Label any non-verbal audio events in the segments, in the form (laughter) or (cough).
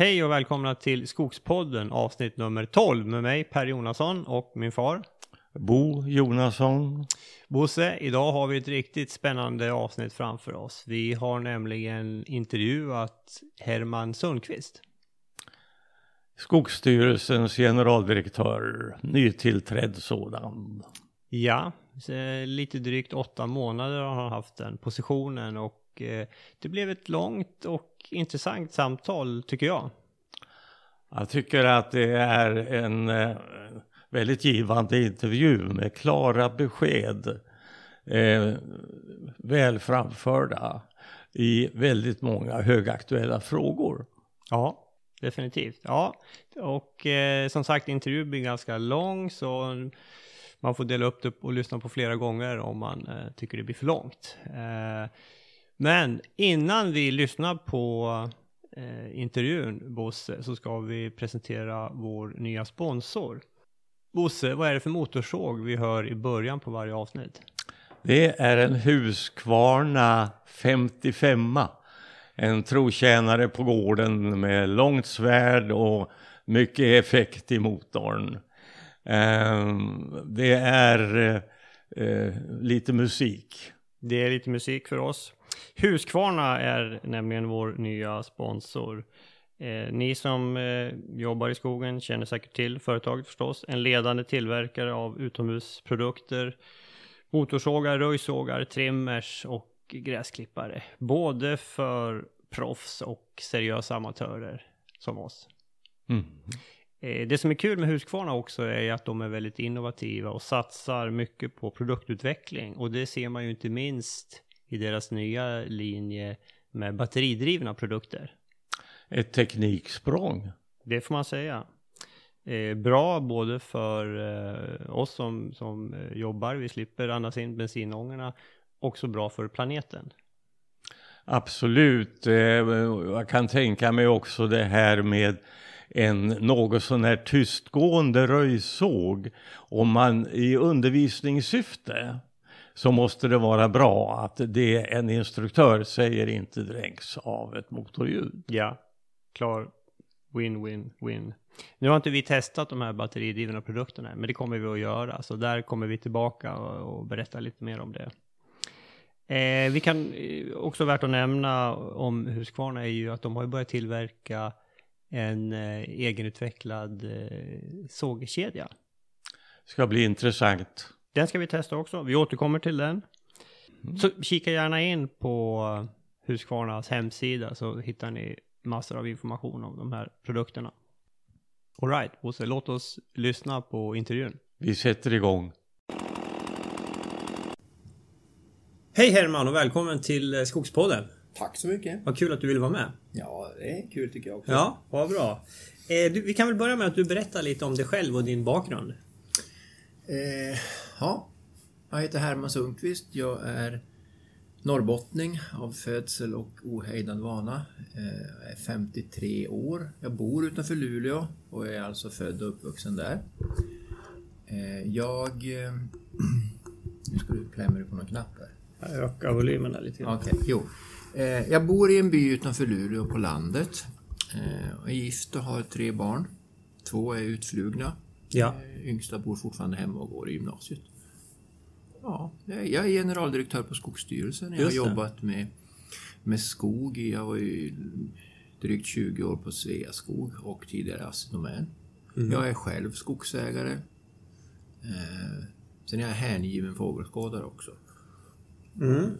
Hej och välkomna till Skogspodden avsnitt nummer 12 med mig Per Jonasson och min far. Bo Jonasson. Bosse, idag har vi ett riktigt spännande avsnitt framför oss. Vi har nämligen intervjuat Herman Sundqvist. Skogsstyrelsens generaldirektör, nytillträdd sådan. Ja, lite drygt åtta månader har han haft den positionen och eh, det blev ett långt och intressant samtal tycker jag. Jag tycker att det är en eh, väldigt givande intervju med klara besked. Eh, väl framförda i väldigt många högaktuella frågor. Ja, definitivt. Ja, och eh, som sagt intervjun blir ganska lång så man får dela upp det och lyssna på flera gånger om man eh, tycker det blir för långt. Eh, men innan vi lyssnar på eh, intervjun, Bosse, så ska vi presentera vår nya sponsor. Bosse, vad är det för motorsåg vi hör i början på varje avsnitt? Det är en Husqvarna 55 En trotjänare på gården med långt svärd och mycket effekt i motorn. Ehm, det är eh, lite musik. Det är lite musik för oss. Husqvarna är nämligen vår nya sponsor. Eh, ni som eh, jobbar i skogen känner säkert till företaget förstås. En ledande tillverkare av utomhusprodukter, motorsågar, röjsågar, trimmers och gräsklippare. Både för proffs och seriösa amatörer som oss. Mm. Eh, det som är kul med Husqvarna också är att de är väldigt innovativa och satsar mycket på produktutveckling. Och det ser man ju inte minst i deras nya linje med batteridrivna produkter. Ett tekniksprång. Det får man säga. Eh, bra både för eh, oss som, som eh, jobbar, vi slipper andas in bensinångorna, också bra för planeten. Absolut, eh, jag kan tänka mig också det här med en något sån här tystgående röjsåg. Om man i undervisningssyfte så måste det vara bra att det en instruktör säger inte dränks av ett motorljud. Ja, klar win, win, win. Nu har inte vi testat de här batteridrivna produkterna, men det kommer vi att göra. Så där kommer vi tillbaka och, och berätta lite mer om det. Eh, vi kan eh, också värt att nämna om Husqvarna är ju att de har börjat tillverka en eh, egenutvecklad eh, sågkedja. Ska bli intressant. Den ska vi testa också. Vi återkommer till den. Mm. Så kika gärna in på Husqvarnas hemsida så hittar ni massor av information om de här produkterna. Alright, Bosse, låt oss lyssna på intervjun. Vi sätter igång. Hej Herman och välkommen till eh, Skogspodden. Tack så mycket. Vad kul att du ville vara med. Ja, det är kul tycker jag också. Ja, vad bra. Eh, du, vi kan väl börja med att du berättar lite om dig själv och din bakgrund. Eh, ja, jag heter Herman Sundqvist. Jag är norrbottning av födsel och ohejdad vana. Eh, jag är 53 år. Jag bor utanför Luleå och är alltså född och uppvuxen där. Eh, jag... Eh, (clears throat) nu ska du klämma dig på någon knapp här. Jag ökar volymerna lite grann. Okej, jo. Jag bor i en by utanför Luleå på landet. Jag är gift och har tre barn. Två är utflugna. Ja. Eh, Yngsta bor fortfarande hemma och går i gymnasiet. Ja, jag är generaldirektör på Skogsstyrelsen. Jag har jobbat med, med skog. Jag var ju drygt 20 år på Sveaskog och tidigare Assi Domän. Mm. Jag är själv skogsägare. Eh, sen är jag hängiven fågelskådare också. Mm.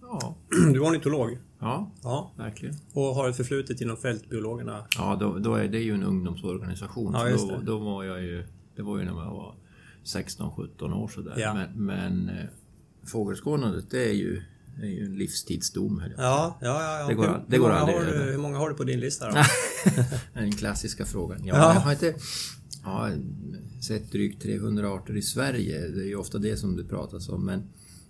Ja, (clears throat) Du var ornitolog. Ja, Ja. verkligen. Och har ett förflutet inom fältbiologerna. Ja, då, då är det ju en ungdomsorganisation. Ja, så då, det. då var jag ju... Det var ju när jag var 16-17 år sådär. Ja. Men, men eh, fågelskådandet det är ju, det är ju en livstidsdom. Ja, ja, ja. ja. Det går hur, det hur, går många aldrig har du, hur många har du på din lista då? (laughs) Den klassiska frågan. Ja, Ja. Jag har inte ja, sett drygt 300 arter i Sverige. Det är ju ofta det som det pratas om. Men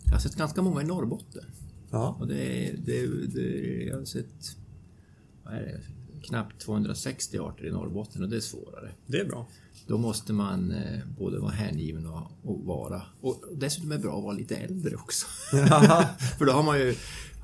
jag har sett ganska många i Norrbotten. Ja. Och det, är- det, det, jag har sett vad är det, knappt 260 arter i Norrbotten och det är svårare. Det är bra. Då måste man eh, både vara hängiven och, och vara... Och dessutom är det bra att vara lite äldre också. (laughs) För då har man ju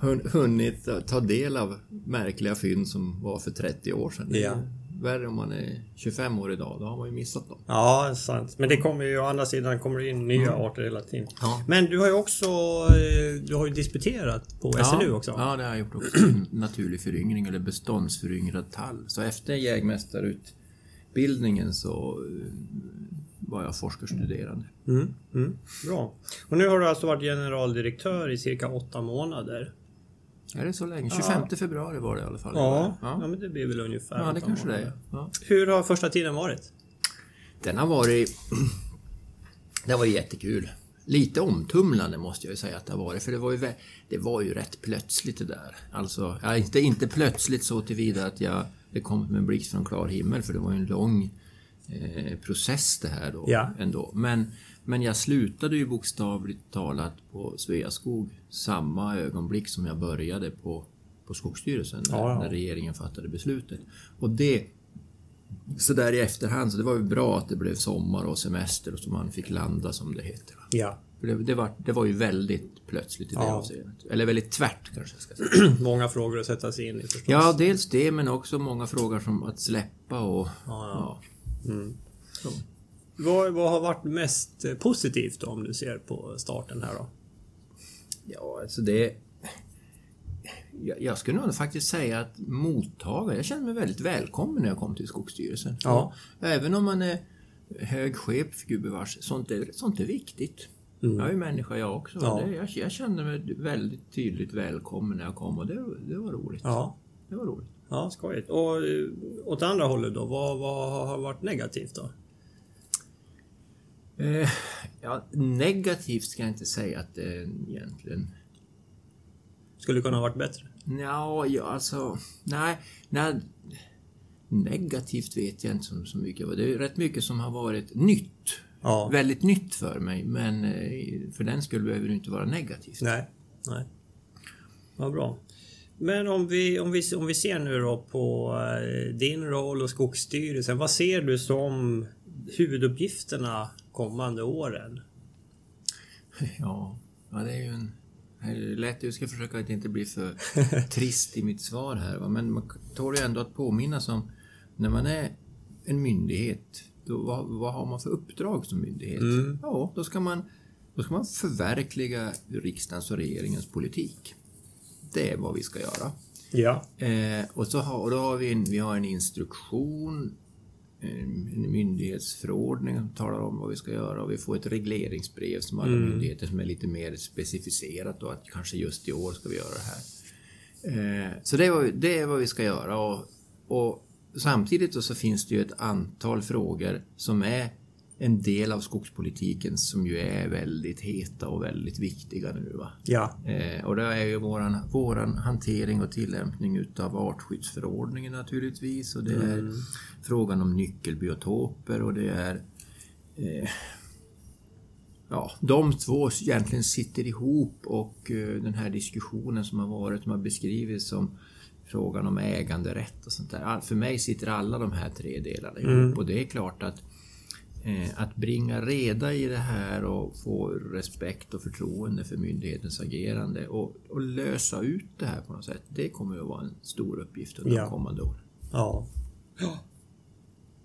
hun- hunnit ta del av märkliga fynd som var för 30 år sedan. Ja. Värre om man är 25 år idag, då har man ju missat dem. Ja, sant. Men det kommer ju å andra sidan kommer det in nya arter hela tiden. Ja. Men du har ju också eh, du har ju disputerat på SLU också. Ja, det har jag gjort också. (clears throat) Naturlig föryngring eller beståndsföryngrad tall. Så efter jägmästarutbildningen så eh, var jag forskarstuderande. Mm, mm, bra. Och nu har du alltså varit generaldirektör i cirka åtta månader. Är det så länge? 25 februari var det i alla fall. Ja, ja. ja. men det blir väl ungefär ja det kanske det är. Ja. Hur har första tiden varit? Den har varit... (clears throat) Det var jättekul. Lite omtumlande måste jag ju säga att det har varit, för det var ju, det var ju rätt plötsligt det där. Alltså, ja, inte, inte plötsligt så tillvida att jag, det kom med en blixt från klar himmel, för det var ju en lång eh, process det här då Ja. ändå. Men, men jag slutade ju bokstavligt talat på Sveaskog samma ögonblick som jag började på, på Skogsstyrelsen, när, Ja, ja. när regeringen fattade beslutet. Och det så där i efterhand, så det var ju bra att det blev sommar och semester och så man fick landa som det heter. Ja. För det, det, var, det var ju väldigt plötsligt i det Ja. avseendet. Eller väldigt tvärt kanske jag ska säga. (clears throat) Många frågor att sätta sig in i förstås. Ja, dels det men också många frågor som att släppa och... Ja, ja. Så. Vad, vad har varit mest positivt då, om du ser på starten här då? Ja, alltså det... Jag, jag skulle nog faktiskt säga att mottagare, jag känner mig väldigt välkommen när jag kom till Skogsstyrelsen. Ja. Även om man är hög chef, gubevars, sånt är, sånt är viktigt. Jag är ju människa jag också. Ja. Det, jag, jag kände mig väldigt tydligt välkommen när jag kom och det, det var roligt. Ja. Det var roligt. Ja, skojigt. Och eh, åt andra hållet då? Vad, vad har varit negativt då? Eh, ja, negativt ska jag inte säga att det är egentligen. Skulle kunna ha varit bättre? Ja, ja alltså... Nej, nej. Negativt vet jag inte så, så mycket. Det är rätt mycket som har varit nytt. Ja. Väldigt nytt för mig, men eh, för den skulle behöver det inte vara negativt. Nej. Nej. Vad bra. Men om vi, om, vi, om vi ser nu då på eh, din roll och Skogsstyrelsen. Vad ser du som huvuduppgifterna kommande åren? (laughs) Ja, ja det är ju en... det är lätt, jag ska försöka att inte bli för (laughs) trist i mitt svar här, va? men man tål ju ändå att påminnas om när man är en myndighet, då, vad, vad har man för uppdrag som myndighet? Ja, då ska, man, då ska man förverkliga riksdagens och regeringens politik. Det är vad vi ska göra. Ja. Eh, och, så har, och då har vi en, vi har en instruktion, en, en myndighetsförordning som talar om vad vi ska göra. Och vi får ett regleringsbrev som alla myndigheter som är lite mer specificerat och att kanske just i år ska vi göra det här. Eh, så det är, vad, vi- det är vad vi ska göra. Och, och samtidigt då så finns det ju ett antal frågor som är en del av skogspolitiken som ju är väldigt heta och väldigt viktiga nu. Va? Ja. Eh, och det är ju våran, våran hantering och tillämpning utav artskyddsförordningen naturligtvis. Och det är frågan om nyckelbiotoper och det är... Eh, ja, de två egentligen sitter ihop och eh, den här diskussionen som har varit, som har beskrivits som frågan om äganderätt och sånt där. All- För mig sitter alla de här tre delarna ihop och det är klart att att bringa reda i det här och få respekt och förtroende för myndighetens agerande och, och lösa ut det här på något sätt. Det kommer att vara en stor uppgift under Ja. de kommande åren. Ja.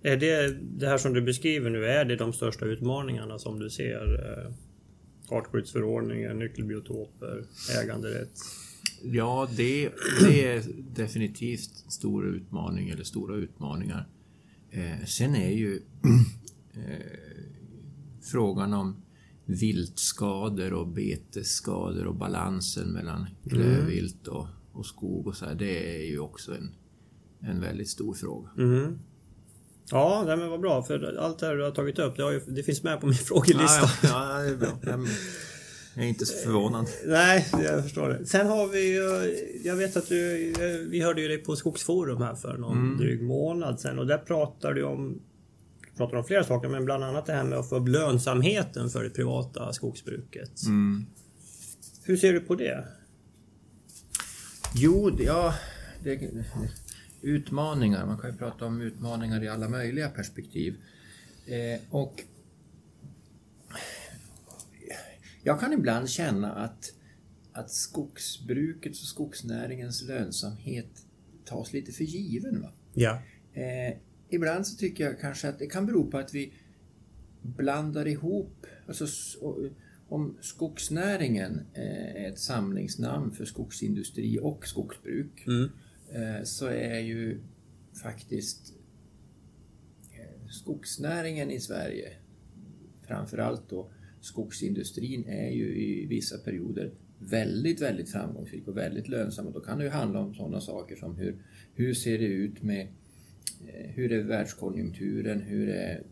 Är det, det här som du beskriver nu, är det de största utmaningarna som du ser? Eh, artskyddsförordningen, nyckelbiotoper, äganderätt? Ja, det, det är definitivt en stor utmaning eller stora utmaningar. Eh, sen är ju eh, frågan om viltskador och betesskador och balansen mellan klövvilt och, och skog och så här, det är ju också en, en väldigt stor fråga. Mm. Ja, nej, men vad bra. För allt det här du har tagit upp, det, ju, det finns med på min (laughs) frågelista. Ja, ja, ja, det är bra. Jag är inte så förvånad. Nej, jag förstår det. Sen har vi ju... Jag vet att du... Vi hörde ju dig på Skogsforum här för någon dryg månad sedan och där pratade du om... Pratar om flera saker, men bland annat det här med att få upp lönsamheten för det privata skogsbruket. Hur ser du på det? Jo, det- ja... Det, utmaningar. Man kan ju prata om utmaningar i alla möjliga perspektiv. Eh, och jag kan ibland känna att att skogsbrukets och skogsnäringens lönsamhet tas lite för given. Va? Ja. Eh, ibland så tycker jag kanske att det kan bero på att vi blandar ihop, alltså om skogsnäringen eh, är ett samlingsnamn för skogsindustri och skogsbruk Mm. eh, så är ju faktiskt eh, skogsnäringen i Sverige, framförallt då skogsindustrin, är ju i vissa perioder väldigt, väldigt framgångsrik och väldigt lönsam. Och då kan det ju handla om sådana saker som hur, hur ser det ut med hur är världskonjunkturen, hur, är,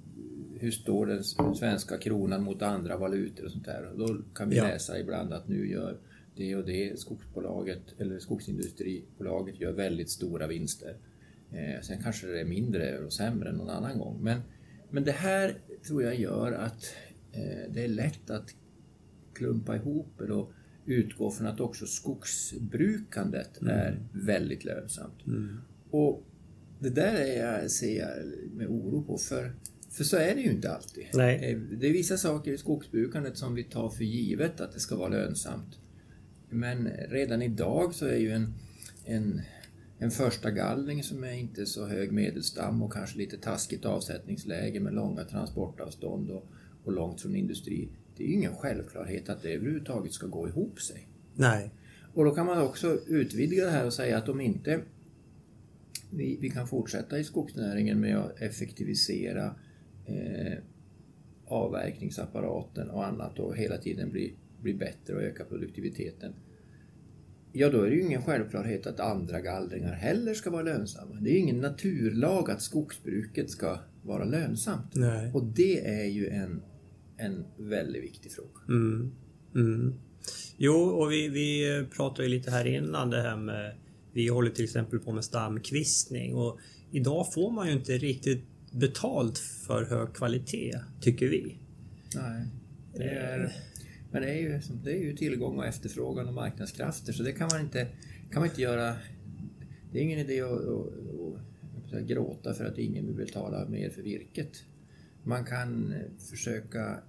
hur står den svenska kronan mot andra valutor och sånt där. Och då kan vi Ja. läsa ibland att nu gör det och det skogsbolaget eller skogsindustribolaget gör väldigt stora vinster. Eh, sen kanske det är mindre och sämre någon annan gång. Men, men det här tror jag gör att eh, det är lätt att klumpa ihop det och utgå från att också skogsbrukandet är väldigt lönsamt. Och det där är jag, ser jag med oro på för, för så är det ju inte alltid. Nej. Eh, Det är vissa saker i skogsbrukandet som vi tar för givet att det ska vara lönsamt. Men redan idag så är ju en, en, en första gallring som är inte så hög medelstam och kanske lite taskigt avsättningsläge med långa transportavstånd och, och långt från industri. Det är ju ingen självklarhet att det överhuvudtaget ska gå ihop sig. Nej. Och då kan man också utvidga det här och säga att om inte vi, vi kan fortsätta i skogsnäringen med att effektivisera eh, avverkningsapparaten och annat och hela tiden bli, bli bättre och öka produktiviteten. Ja, då är det ju ingen självklarhet att andra gallringar heller ska vara lönsamma. Det är ju ingen naturlag att skogsbruket ska vara lönsamt. Nej. Och det är ju en, en väldigt viktig fråga. Mm. Mm. Jo, och vi, vi pratade ju lite här innan det här med... Vi håller till exempel på med stamkvistning och idag får man ju inte riktigt betalt för hög kvalitet, tycker vi. Nej. Det är, men det är, ju, det är ju tillgång och efterfrågan och marknadskrafter så det kan man inte, kan man inte göra. Det är ingen idé att, att, att, gråta för att ingen vill betala mer för virket. Man kan försöka,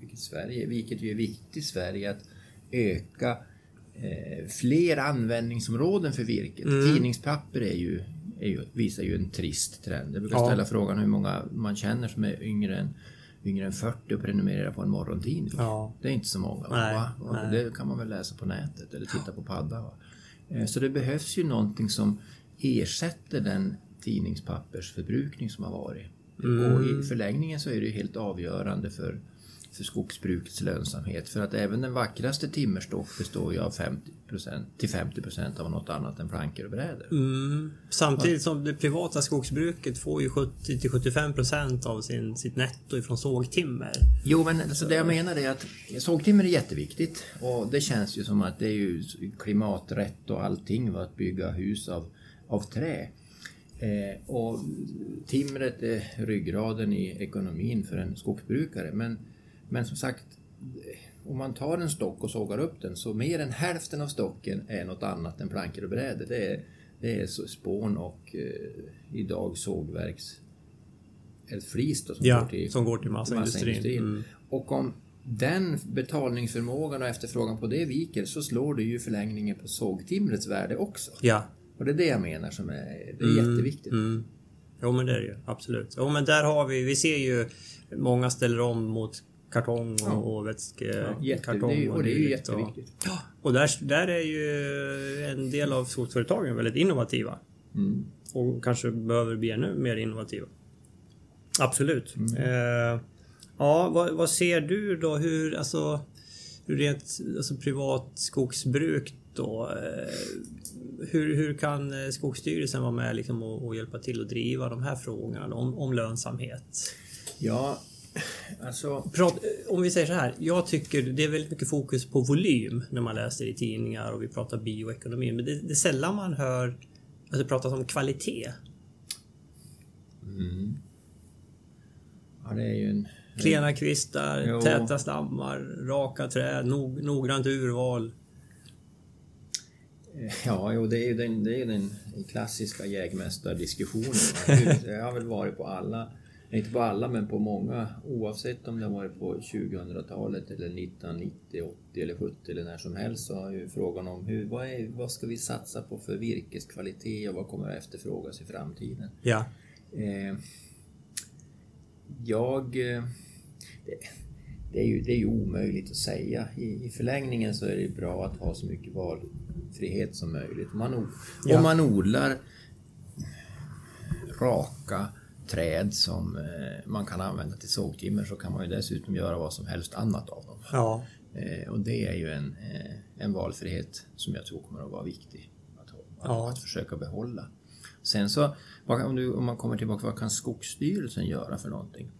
vilket, Sverige, vilket ju är viktigt i Sverige, att öka eh, fler användningsområden för virket. Mm. Tidningspapper är ju, är ju, visar ju en trist trend. Jag brukar Ja. ställa frågan hur många man känner som är yngre än, yngre än 40 och prenumererar på en morgontidning. Ja. Det är inte så många. Nej, nej. Det kan man väl läsa på nätet eller titta på padda. Va? Eh, Så det behövs ju någonting som ersätter den tidningspappersförbrukning som har varit. Mm. Och i förlängningen så är det ju helt avgörande för, för skogsbrukets lönsamhet. För att även den vackraste timmerstock består ju av 50%, till 50% av något annat än plankor och brädor. Mm. Samtidigt som det privata skogsbruket får ju 70 till 75 procent av sin, sitt netto ifrån sågtimmer. Jo, men alltså det jag menar är att sågtimmer är jätteviktigt och det känns ju som att det är ju klimaträtt och allting va, att bygga hus av, av trä. Eh, och timret är ryggraden i ekonomin för en skogsbrukare. Men, men som sagt, om man tar en stock och sågar upp den så mer än hälften av stocken är något annat än plankor och brädor. Det är, det är spån och eh, idag sågverks ett flis då, som Ja, går till som går till massaindustrin. massaindustrin. Mm. Och om den betalningsförmågan och efterfrågan på det viker så slår det ju förlängningen på sågtimrets värde också. Ja. Och det är det jag menar som är, det är jätteviktigt. Mm. Jo men det är det ju, absolut. Jo men där har vi, vi ser ju många ställer om mot kartong och, Ja. och vätske... Ja, och det är ju. Och- jätteviktigt. Ja, och där, där är ju en del av skogsföretagen väldigt innovativa. Mm. Och kanske behöver bli ännu mer innovativa. Absolut. Mm. Eh, ja, vad, vad ser du då? Hur, alltså, hur rent alltså, privat skogsbruk då? Eh, hur, hur kan eh, Skogsstyrelsen vara med liksom, och, och hjälpa till att driva de här frågorna då, om, om lönsamhet? Ja, alltså... Prat, om vi säger så här. Jag tycker det är väldigt mycket fokus på volym när man läser i tidningar och vi pratar bioekonomi. Men det, det är sällan man hör att det pratas om kvalitet. Ja, det är ju en... Klena kvistar, Jo. täta stammar, raka träd, nog, noggrant urval. Ja, jo, det är ju den, det är den klassiska jägmästardiskussionen. (laughs) Jag har väl varit på alla inte på alla, men på många, oavsett om det har varit på 2000-talet eller 1990, 80 eller 70 eller när som helst, så har ju frågan om hur, vad, är, vad ska vi satsa på för virkeskvalitet och vad kommer att efterfrågas i framtiden? Ja. Eh, jag... Eh, det, det, är ju, det är ju omöjligt att säga. I, I förlängningen så är det bra att ha så mycket valfrihet som möjligt. Man, o- Ja. Om man odlar raka träd som eh, man kan använda till sågtimmer så kan man ju dessutom göra vad som helst annat av dem. Ja. Eh, och det är ju en, eh, en valfrihet som jag tror kommer att vara viktig att, Ja. att försöka behålla. Sen så, om, du, om man kommer tillbaka, vad kan Skogsstyrelsen göra för någonting?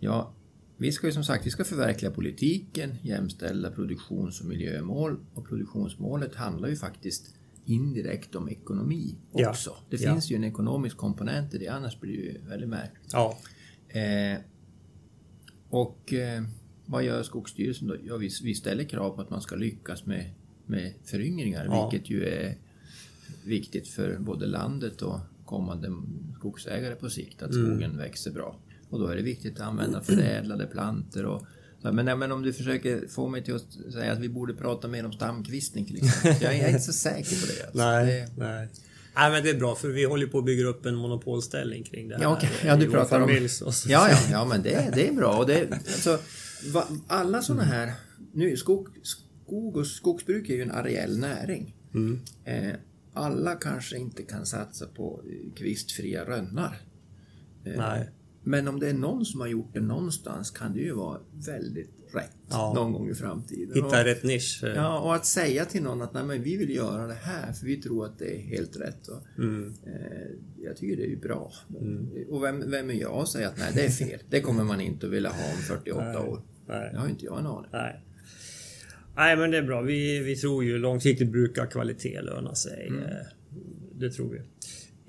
Ja, vi ska ju som sagt vi ska förverkliga politiken, jämställa produktions och miljömål och produktionsmålet handlar ju faktiskt indirekt om ekonomi Ja. också. Det Ja. finns ju en ekonomisk komponent i det, annars blir det ju väldigt märkligt. Ja. Eh, och eh, vad gör Skogsstyrelsen då? Ja, vi, vi ställer krav på att man ska lyckas med, med föryngringar, Ja. vilket ju är viktigt för både landet och kommande skogsägare på sikt, att skogen växer bra. Och då är det viktigt att använda förädlade plantor och men, nej, men om du försöker få mig till att säga att vi borde prata mer om stamkvistning till exempel. Jag är inte så säker på det. Alltså. Nej, Det, nej. Nej men det är bra för vi håller på att bygga upp en monopolställning kring det här. Ja, okej. Ja, du pratar om- Ja, ja, ja men det, det är bra. Och det, alltså, va, alla sådana här... Nu, skog, skog och skogsbruk är ju en areell näring. Mm. Eh, alla kanske inte kan satsa på kvistfria rönnar. Eh, Nej. Men om det är någon som har gjort det någonstans kan det ju vara väldigt rätt Ja. någon gång i framtiden. Hitta Och- rätt nisch. Ja, och att säga till någon att Nej, men vi vill göra det här för vi tror att det är helt rätt. Och, Mm. eh, jag tycker det är ju bra. Och vem, vem är jag att säga att nej, det är fel. Det kommer man inte att vilja ha om 48 år. Nej. Det har inte jag en aning. Nej. Nej men det är bra. Vi, vi tror ju långsiktigt brukar kvalitet löna sig. Mm. Eh, Det tror vi.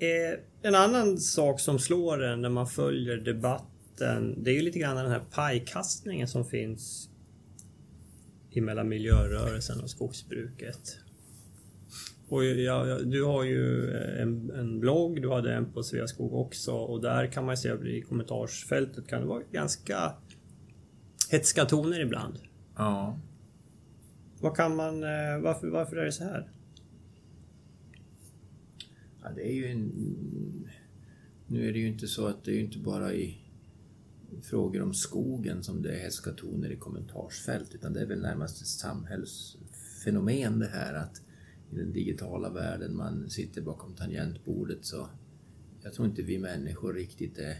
Eh, en annan sak som slår en när man följer debatten. Det är ju lite grann den här pajkastningen som finns emellan miljörörelsen och skogsbruket. Och ja, ja, du har ju en, en blogg, du hade en på Sveaskog också och där kan man se i kommentarsfältet kan det vara ganska hetska toner ibland. Ja. Vad kan man, eh, varför, varför är det så här? Ja, det är ju en... Nu är det ju inte så att det är ju inte bara i frågor om skogen som det är häskatoner i kommentarsfält utan det är väl närmast ett samhällsfenomen det här att i den digitala världen man sitter bakom tangentbordet så jag tror inte vi människor riktigt är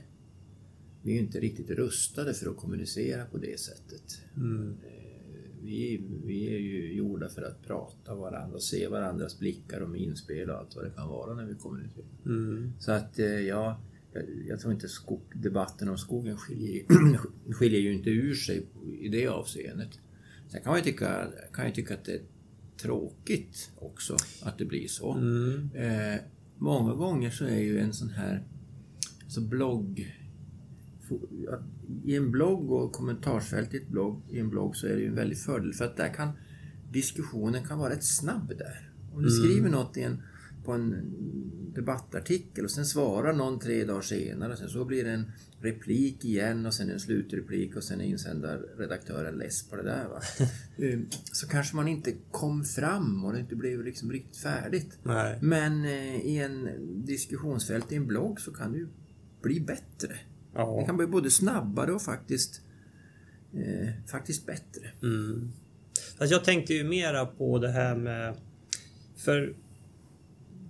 vi är ju inte riktigt rustade för att kommunicera på det sättet. Mm. Vi, vi är ju gjorda för att prata varandra och se varandras blickar och minspel och allt vad det kan vara när vi kommunicerar. Mm. Så att eh, ja, jag, jag tror inte skog, debatten om skogen skiljer, (clears throat) skiljer ju inte ur sig i det avseendet. Sen kan man ju tycka, kan jag tycka att det är tråkigt också att det blir så. Mm. Eh, många gånger så är ju en sån här alltså blogg i en blogg och kommentarsfält i, ett blogg, i en blogg så är det ju en väldig fördel för att där kan diskussionen kan vara rätt snabb där. Om du skriver något i en, på en debattartikel och sen svarar någon tre dagar senare och sen så blir det en replik igen och sen en slutreplik och sen är insändarredaktören less på det där. Va? (laughs) Eh, så kanske man inte kom fram och det inte blev liksom riktigt färdigt. Nej. Men eh, i en diskussionsfält i en blogg så kan det ju bli bättre. Det Ja. kan bli både snabbare och faktiskt, eh, faktiskt bättre. Mm. Alltså jag tänkte ju mera på det här med... För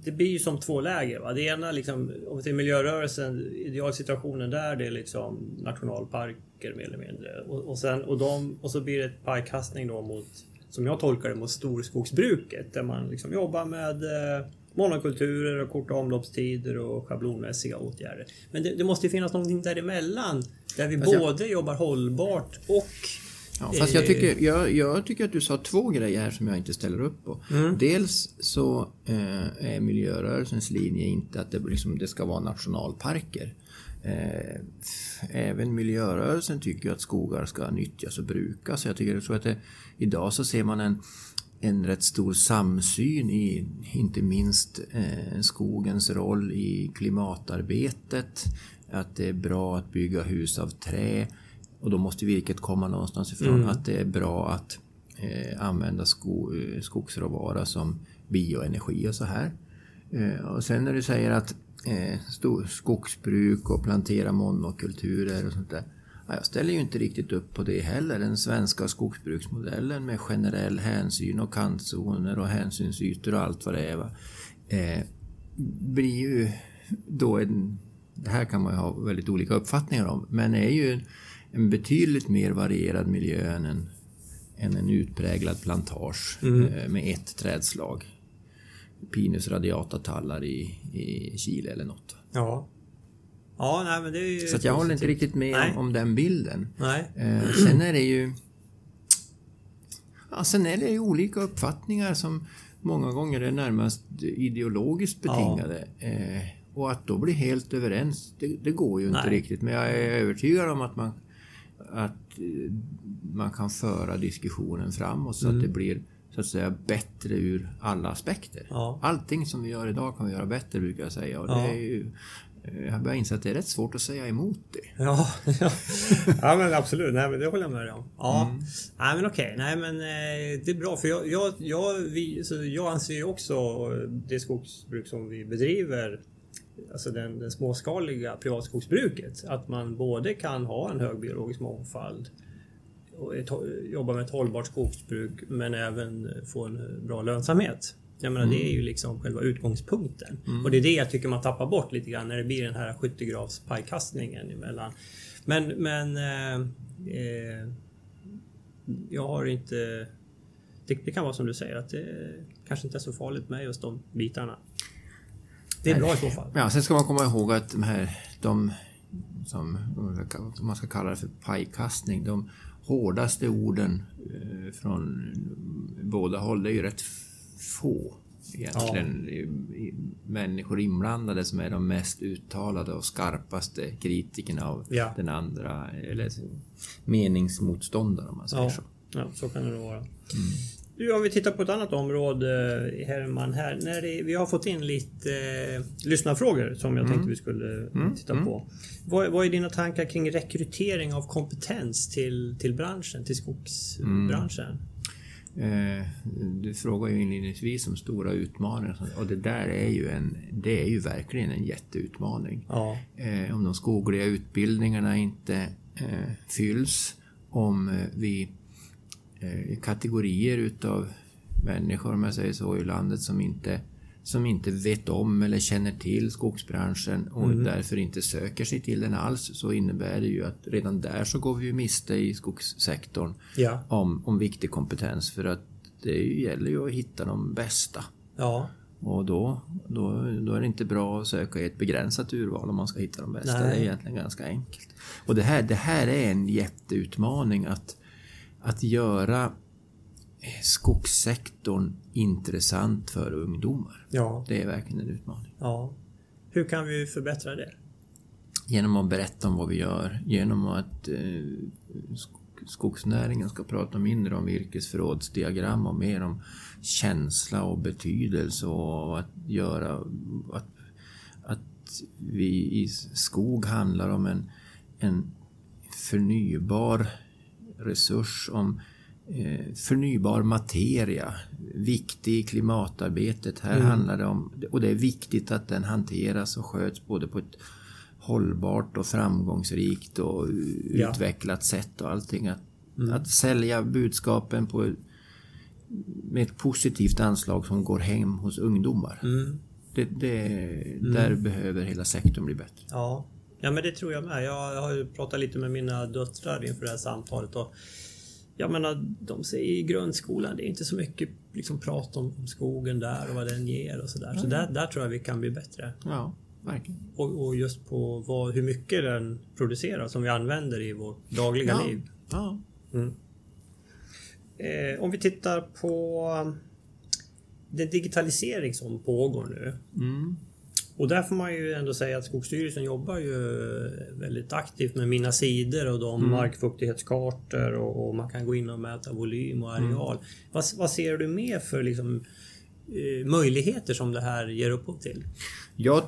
det blir ju som två läger. Va? Det ena liksom, om vi ser miljörörelsen, idealsituationen där det är liksom nationalparker mer eller mindre. Och, och, sen, och, de, och så blir det ett pajkastning då mot, som jag tolkar det, mot storskogsbruket. Där man liksom jobbar med eh, monokulturer och korta omloppstider och schablonmässiga åtgärder. Men det, det måste ju finnas någonting däremellan. Där vi jag- både jobbar hållbart och Ja, fast jag Eh. tycker, jag, jag tycker att du sa två grejer här som jag inte ställer upp på. Dels så eh, är miljörörelsens linje inte att det, liksom, det ska vara nationalparker. Eh, även miljörörelsen tycker att skogar ska nyttjas och brukas. Jag tycker jag tror att det, idag så ser man en, en rätt stor samsyn i inte minst eh, skogens roll i klimatarbetet. att det är bra att bygga hus av trä och då måste virket komma någonstans ifrån. Mm. Att det är bra att eh, använda sko, eh, skogsråvara som bioenergi och så här. Eh, och sen när du säger att eh, skogsbruk och plantera monokulturer och sånt där. Ja, jag ställer ju inte riktigt upp på det heller. Den svenska skogsbruksmodellen med generell hänsyn och kantzoner och hänsynsytor och allt vad det är. Va? Eh, blir ju då en... Det här kan man ju ha väldigt olika uppfattningar om, men är ju en, betydligt mer varierad miljö än en, än en utpräglad plantage eh, med ett trädslag. Pinus radiata tallar i, i Chile eller något. Ja. Ja, nej men det är ju... Så jag håller inte riktigt med Nej. om, den bilden. Nej. Eh, (clears throat) sen är det ju... Ja, sen är det ju olika uppfattningar som många gånger är närmast ideologiskt betingade. Eh, och att då bli helt överens, det, det går ju inte Nej. riktigt. Men jag är övertygad om att man, att eh, man kan föra diskussionen framåt så att det blir så att säga bättre ur alla aspekter. Ja. Allting som vi gör idag kan vi göra bättre brukar jag säga. Och det Ja. är ju, jag har börjat inse att det är rätt svårt att säga emot det. Ja, (laughs) ja. ja men absolut. Nej, men det håller jag med dig om. Ja. Mm. Nej men okej. Nej men eh, det är bra för jag, jag, jag, vi, så jag anser ju också det skogsbruk som vi bedriver Alltså den, den småskaliga privatskogsbruket. Att man både kan ha en hög biologisk mångfald och ett, jobba med ett hållbart skogsbruk men även få en bra lönsamhet. Jag menar det är ju liksom själva utgångspunkten. Och det är det jag tycker man tappar bort lite grann när det blir den här skyttegravs pajkastningen emellan. Men, men eh, eh, jag har inte... Det, det kan vara som du säger att det kanske inte är så farligt med just de bitarna. Det är bra i så fall. Ja, sen ska man komma ihåg att de här, de som om man ska kalla det för pajkastning, de hårdaste orden eh, från båda håll, det är ju rätt få egentligen i, människor inblandade som är de mest uttalade och skarpaste kritikerna av Ja. den andra, eller meningsmotståndare om man säger Ja, så. ja, så kan det nog vara. Du, om vi tittar på ett annat område, Herman, här. När det, vi har fått in lite eh, lyssnarfrågor som jag tänkte vi skulle titta på. Vad, vad är dina tankar kring rekrytering av kompetens till, till branschen, till skogsbranschen? Eh, Du frågar ju inledningsvis om stora utmaningar och det där är ju, en, det är ju verkligen en jätteutmaning. Ja. Eh, om de skogliga utbildningarna inte eh, fylls, om vi kategorier utav människor, om jag säger så, i landet som inte, som inte vet om eller känner till skogsbranschen och därför inte söker sig till den alls, så innebär det ju att redan där så går vi ju miste i skogssektorn Ja. om, om viktig kompetens för att det gäller ju att hitta de bästa. Ja. Och då, då, då är det inte bra att söka i ett begränsat urval om man ska hitta de bästa. Nej. Det är egentligen ganska enkelt. Och det här, det här är en jätteutmaning att, att göra skogssektorn intressant för ungdomar. Ja. Det är verkligen en utmaning. ja. Hur kan vi förbättra det? Genom att berätta om vad vi gör, genom att eh, sk- skogsnäringen ska prata mindre om virkesförrådsdiagram och mer om känsla och betydelse och att göra att, att vi i skog handlar om en, en förnybar resurs, om förnybar materia, viktig i klimatarbetet. Här handlar det om, och det är viktigt att den hanteras och sköts både på ett hållbart och framgångsrikt och Ja. utvecklat sätt och allting. Att, att sälja budskapen på, med ett positivt anslag som går hem hos ungdomar. Mm. Det, det, Där behöver hela sektorn bli bättre. Ja. ja, men det tror jag med. Jag har ju pratat lite med mina döttrar inför det här samtalet. Och jag menar, de säger i grundskolan, det är inte så mycket liksom, prat om, om skogen där och vad den ger och sådär. Så där, där tror jag vi kan bli bättre. Ja, verkligen. Och, och just på vad, hur mycket den producerar som vi använder i vårt dagliga Ja. liv. Ja. Eh, om vi tittar på den digitalisering som pågår nu. Mm. Och där får man ju ändå säga att Skogsstyrelsen jobbar ju väldigt aktivt med Mina sidor och de markfuktighetskartor och, och man kan gå in och mäta volym och areal. Vad, vad ser du mer för liksom, eh, möjligheter som det här ger upphov till? Jag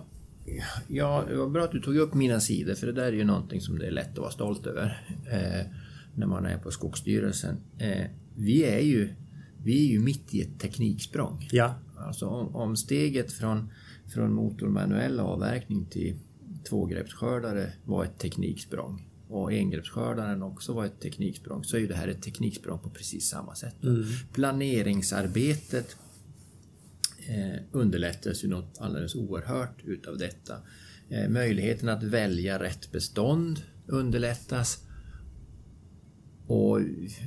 Ja, det var bra att du tog upp mina sidor för det där är ju någonting som det är lätt att vara stolt över eh, när man är på Skogsstyrelsen. Eh, vi, är ju, vi är ju mitt i ett tekniksprång. Ja. Alltså om, om steget från, från motormanuell avverkning till tvågreppsskördare var ett tekniksprång och engreppsskördaren också var ett tekniksprång så är det här ett tekniksprång på precis samma sätt. Planeringsarbetet eh, underlättas ju något alldeles oerhört utav detta. Eh, möjligheten att välja rätt bestånd underlättas. Och,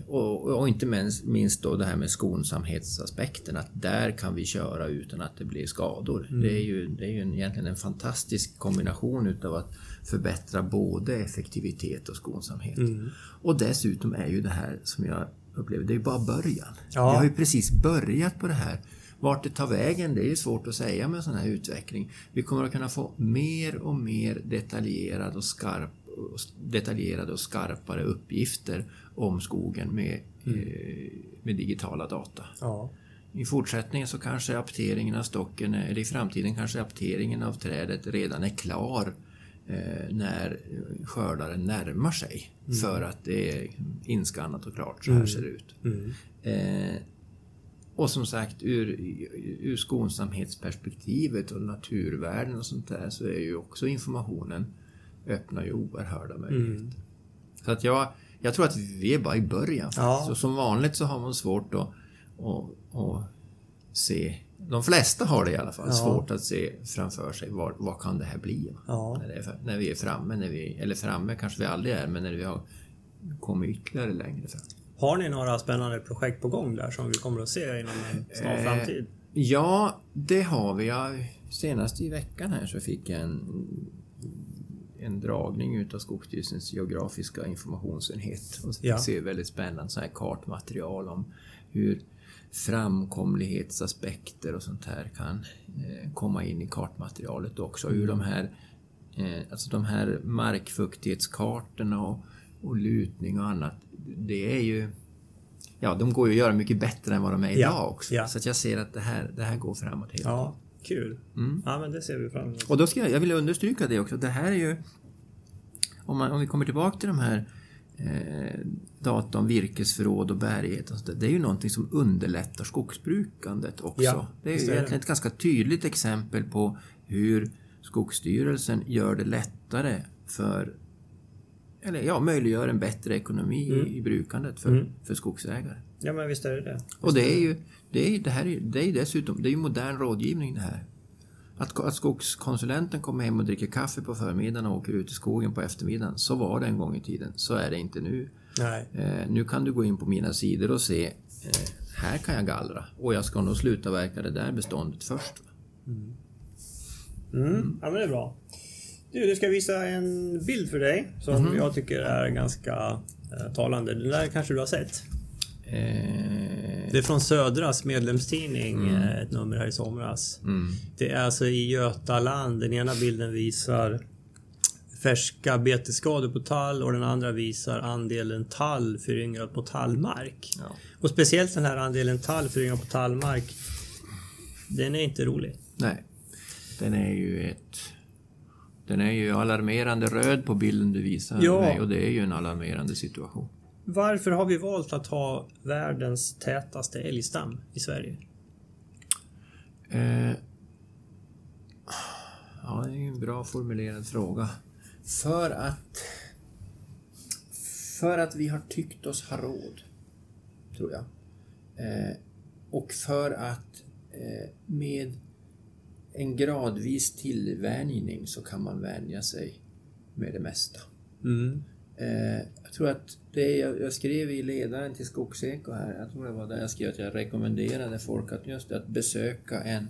och, och inte minst, minst då det här med skonsamhetsaspekten, att där kan vi köra utan att det blir skador. Det är ju, det är ju en, egentligen en fantastisk kombination utav att förbättra både effektivitet och skonsamhet. Och dessutom är ju det här som jag upplever, det är ju bara början. Ja. Vi har ju precis börjat på det här. Vart det tar vägen, det är ju svårt att säga med en sån här utveckling. Vi kommer att kunna få mer och mer detaljerad och skarp, detaljerade och skarpare uppgifter om skogen med, eh, med digitala data. Ja. I fortsättningen så kanske apteringen av stocken, eller i framtiden kanske apteringen av trädet redan är klar eh, när skördaren närmar sig. För att det är inskannat och klart, så här ser det ut. Eh, och som sagt, ur, ur skonsamhetsperspektivet och naturvärden och sånt där så är ju också informationen öppnar ju oerhörda möjligheter. Så att jag, jag tror att vi är bara i början. Ja. Så som vanligt så har man svårt att, att, att se de flesta har det i alla fall Ja. svårt att se framför sig vad, vad kan det här bli? Ja. När, är, när vi är framme, när vi, eller framme kanske vi aldrig är, men när vi har kommit ytterligare längre fram. Har ni några spännande projekt på gång där som vi kommer att se inom en snar Eh, framtid? Ja, det har vi. Senast i veckan här så fick jag en, en dragning utav Skogsstyrelsens geografiska informationsenhet. Och Ja. ser väldigt spännande så här kartmaterial om hur framkomlighetsaspekter och sånt här kan eh, komma in i kartmaterialet också. Hur de här, eh, alltså de här markfuktighetskartorna och, och lutning och annat, det är ju Ja, de går ju att göra mycket bättre än vad de är Ja, idag också. ja. Så jag ser att det här, det här går framåt hela tiden. Kul. Mm. Ja, men det ser vi fram emot. Och då ska jag, jag vill understryka det också. Det här är ju... Om, man, om vi kommer tillbaka till de här eh, data om virkesförråd och bärighet och sånt där, Det är ju någonting som underlättar skogsbrukandet också. Ja, det är ju är det. egentligen ett ganska tydligt exempel på hur Skogsstyrelsen gör det lättare för eller ja, möjliggör en bättre ekonomi Mm. i brukandet för, för skogsägare. Ja, men visst är det det. Och det är ju, det är, det här är, det är dessutom, det är ju modern rådgivning det här. Att, att skogskonsulenten kommer hem och dricker kaffe på förmiddagen och åker ut i skogen på eftermiddagen. Så var det en gång i tiden. Så är det inte nu. Nej. Eh, nu kan du gå in på mina sidor och se, eh, här kan jag gallra. Och jag ska nog sluta verka det där beståndet först. Mm. Ja, men det är bra. Du, du ska visa en bild för dig som Mhm. jag tycker är ganska eh, talande. Den där kanske du har sett? Eh, Det är från Södras medlemstidning, Mm. eh, ett nummer här i somras. Det är alltså i Götaland. Den ena bilden visar färska betesskador på tall och den andra visar andelen tall föryngrat på tallmark. Ja. Och speciellt den här andelen tall föryngrat på tallmark. Den är inte rolig. nej, den är ju ett... Den är ju alarmerande röd på bilden du visar Ja. mig och det är ju en alarmerande situation. Varför har vi valt att ha världens tätaste älgstam i Sverige? Eh, ja, det är en bra formulerad fråga. För att... För att vi har tyckt oss ha råd, tror jag. Eh, och för att eh, med en gradvis tillvänjning så kan man vänja sig med det mesta. Mm. Eh, jag tror att det jag, jag skrev i ledaren till Skogseko här, jag tror det var där jag skrev att jag rekommenderade folk att just att besöka en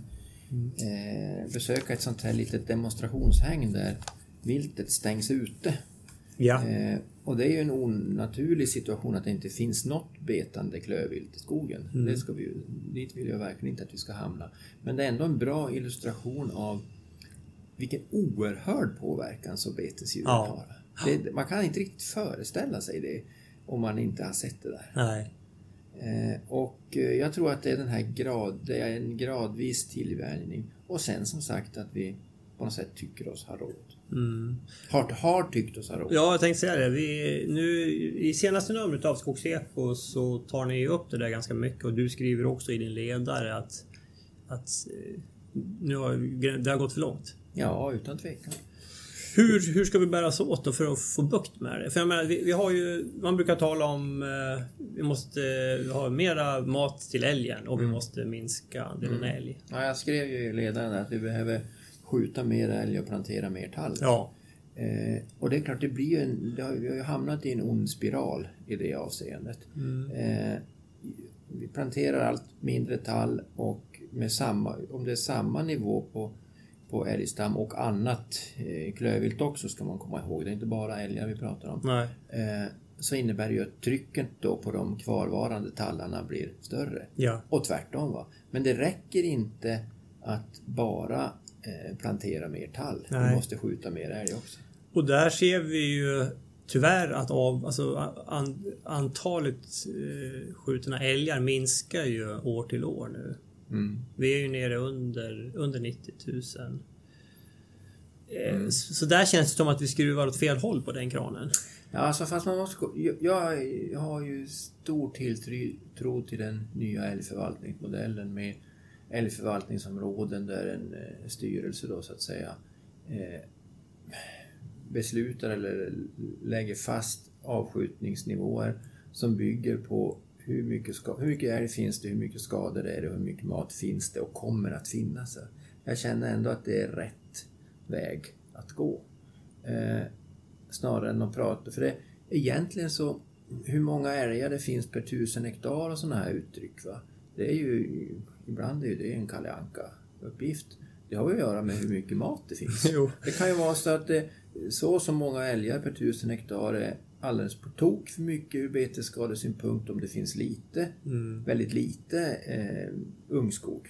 eh, besöka ett sånt här litet demonstrationshägn där viltet stängs ute. Ja. Eh, och det är ju en onaturlig situation att det inte finns något betande klövvilt i skogen. Det ska vi, dit vill jag verkligen inte att vi ska hamna. Men det är ändå en bra illustration av vilken oerhörd påverkan som betesdjuren Ja. har. Det, man kan inte riktigt föreställa sig det om man inte har sett det där. Nej. Eh, och eh, jag tror att det är den här grad, det är en gradvis tillvänjning. Och sen som sagt att vi på något sätt tycker oss ha råd. Mm. Har, har tyckt oss ha råd. Ja, jag tänkte säga det. Vi, nu, I senaste numret av Skogseko så tar ni upp det där ganska mycket och du skriver också i din ledare att, att eh, nu har, det har gått för långt. Ja, utan tvekan. Hur, hur ska vi bära oss åt då för att få bukt med det? För jag menar, vi, vi har ju, man brukar tala om eh, vi måste ha mera mat till älgen och vi måste minska andelen älg. Ja, jag skrev ju i ledaren att vi behöver skjuta mer älg och plantera mer tall. Ja. Eh, och det är klart, det blir ju en, det har, vi har ju hamnat i en ond spiral i det avseendet. Eh, vi planterar allt mindre tall och med samma, om det är samma nivå på, på älgstam och annat eh, klövvilt också ska man komma ihåg. Det är inte bara älgar vi pratar om. Nej. Eh, så innebär det ju att trycket då på de kvarvarande tallarna blir större. Ja. Och tvärtom. Va? Men det räcker inte att bara eh, plantera mer tall. Nej. Vi måste skjuta mer älg också. Och där ser vi ju tyvärr att av, alltså, an, antalet eh, skjutna älgar minskar ju år till år nu. Mm. Vi är ju nere under, under 90 000. Eh, så, så där känns det som att vi skruvar åt fel håll på den kranen. Ja, alltså fast man måste... gå- Jag, jag, jag har ju stor tilltro till den nya älgförvaltningsmodellen med älgförvaltningsområden där en eh, styrelse då så att säga eh, beslutar eller lägger fast avskjutningsnivåer som bygger på hur mycket, ska, hur mycket älg finns det, hur mycket skador är det hur mycket mat finns det och kommer att finnas. Jag känner ändå att det är rätt väg att gå. Eh, snarare än att prata. För det, egentligen så, hur många älgar det finns per tusen hektar och sådana här uttryck. Va? Det är ju, ibland är ju det en Kalle Anka uppgift Det har att göra med hur mycket mat det finns. (laughs) Det kan ju vara så att det, så som många älgar per tusen hektar är alldeles på tok för mycket ur betesskadesynpunkt om det finns lite, Mm. väldigt lite eh, ungskog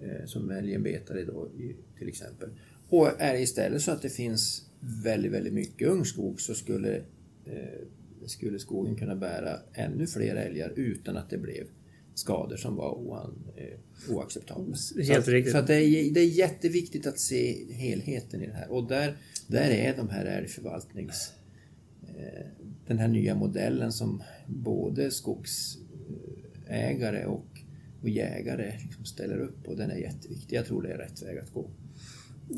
eh, som älgen betar i då i, till exempel. Och är det istället så att det finns väldigt, väldigt mycket ungskog så skulle, eh, skulle skogen kunna bära ännu fler älgar utan att det blev skador som var oan, eh, oacceptabla. Helt så att, riktigt. Så det, är, det är jätteviktigt att se helheten i det här och där, där är de här älgförvaltnings eh, den här nya modellen som både skogsägare och, och jägare liksom ställer upp på, den är jätteviktig. Jag tror det är rätt väg att gå.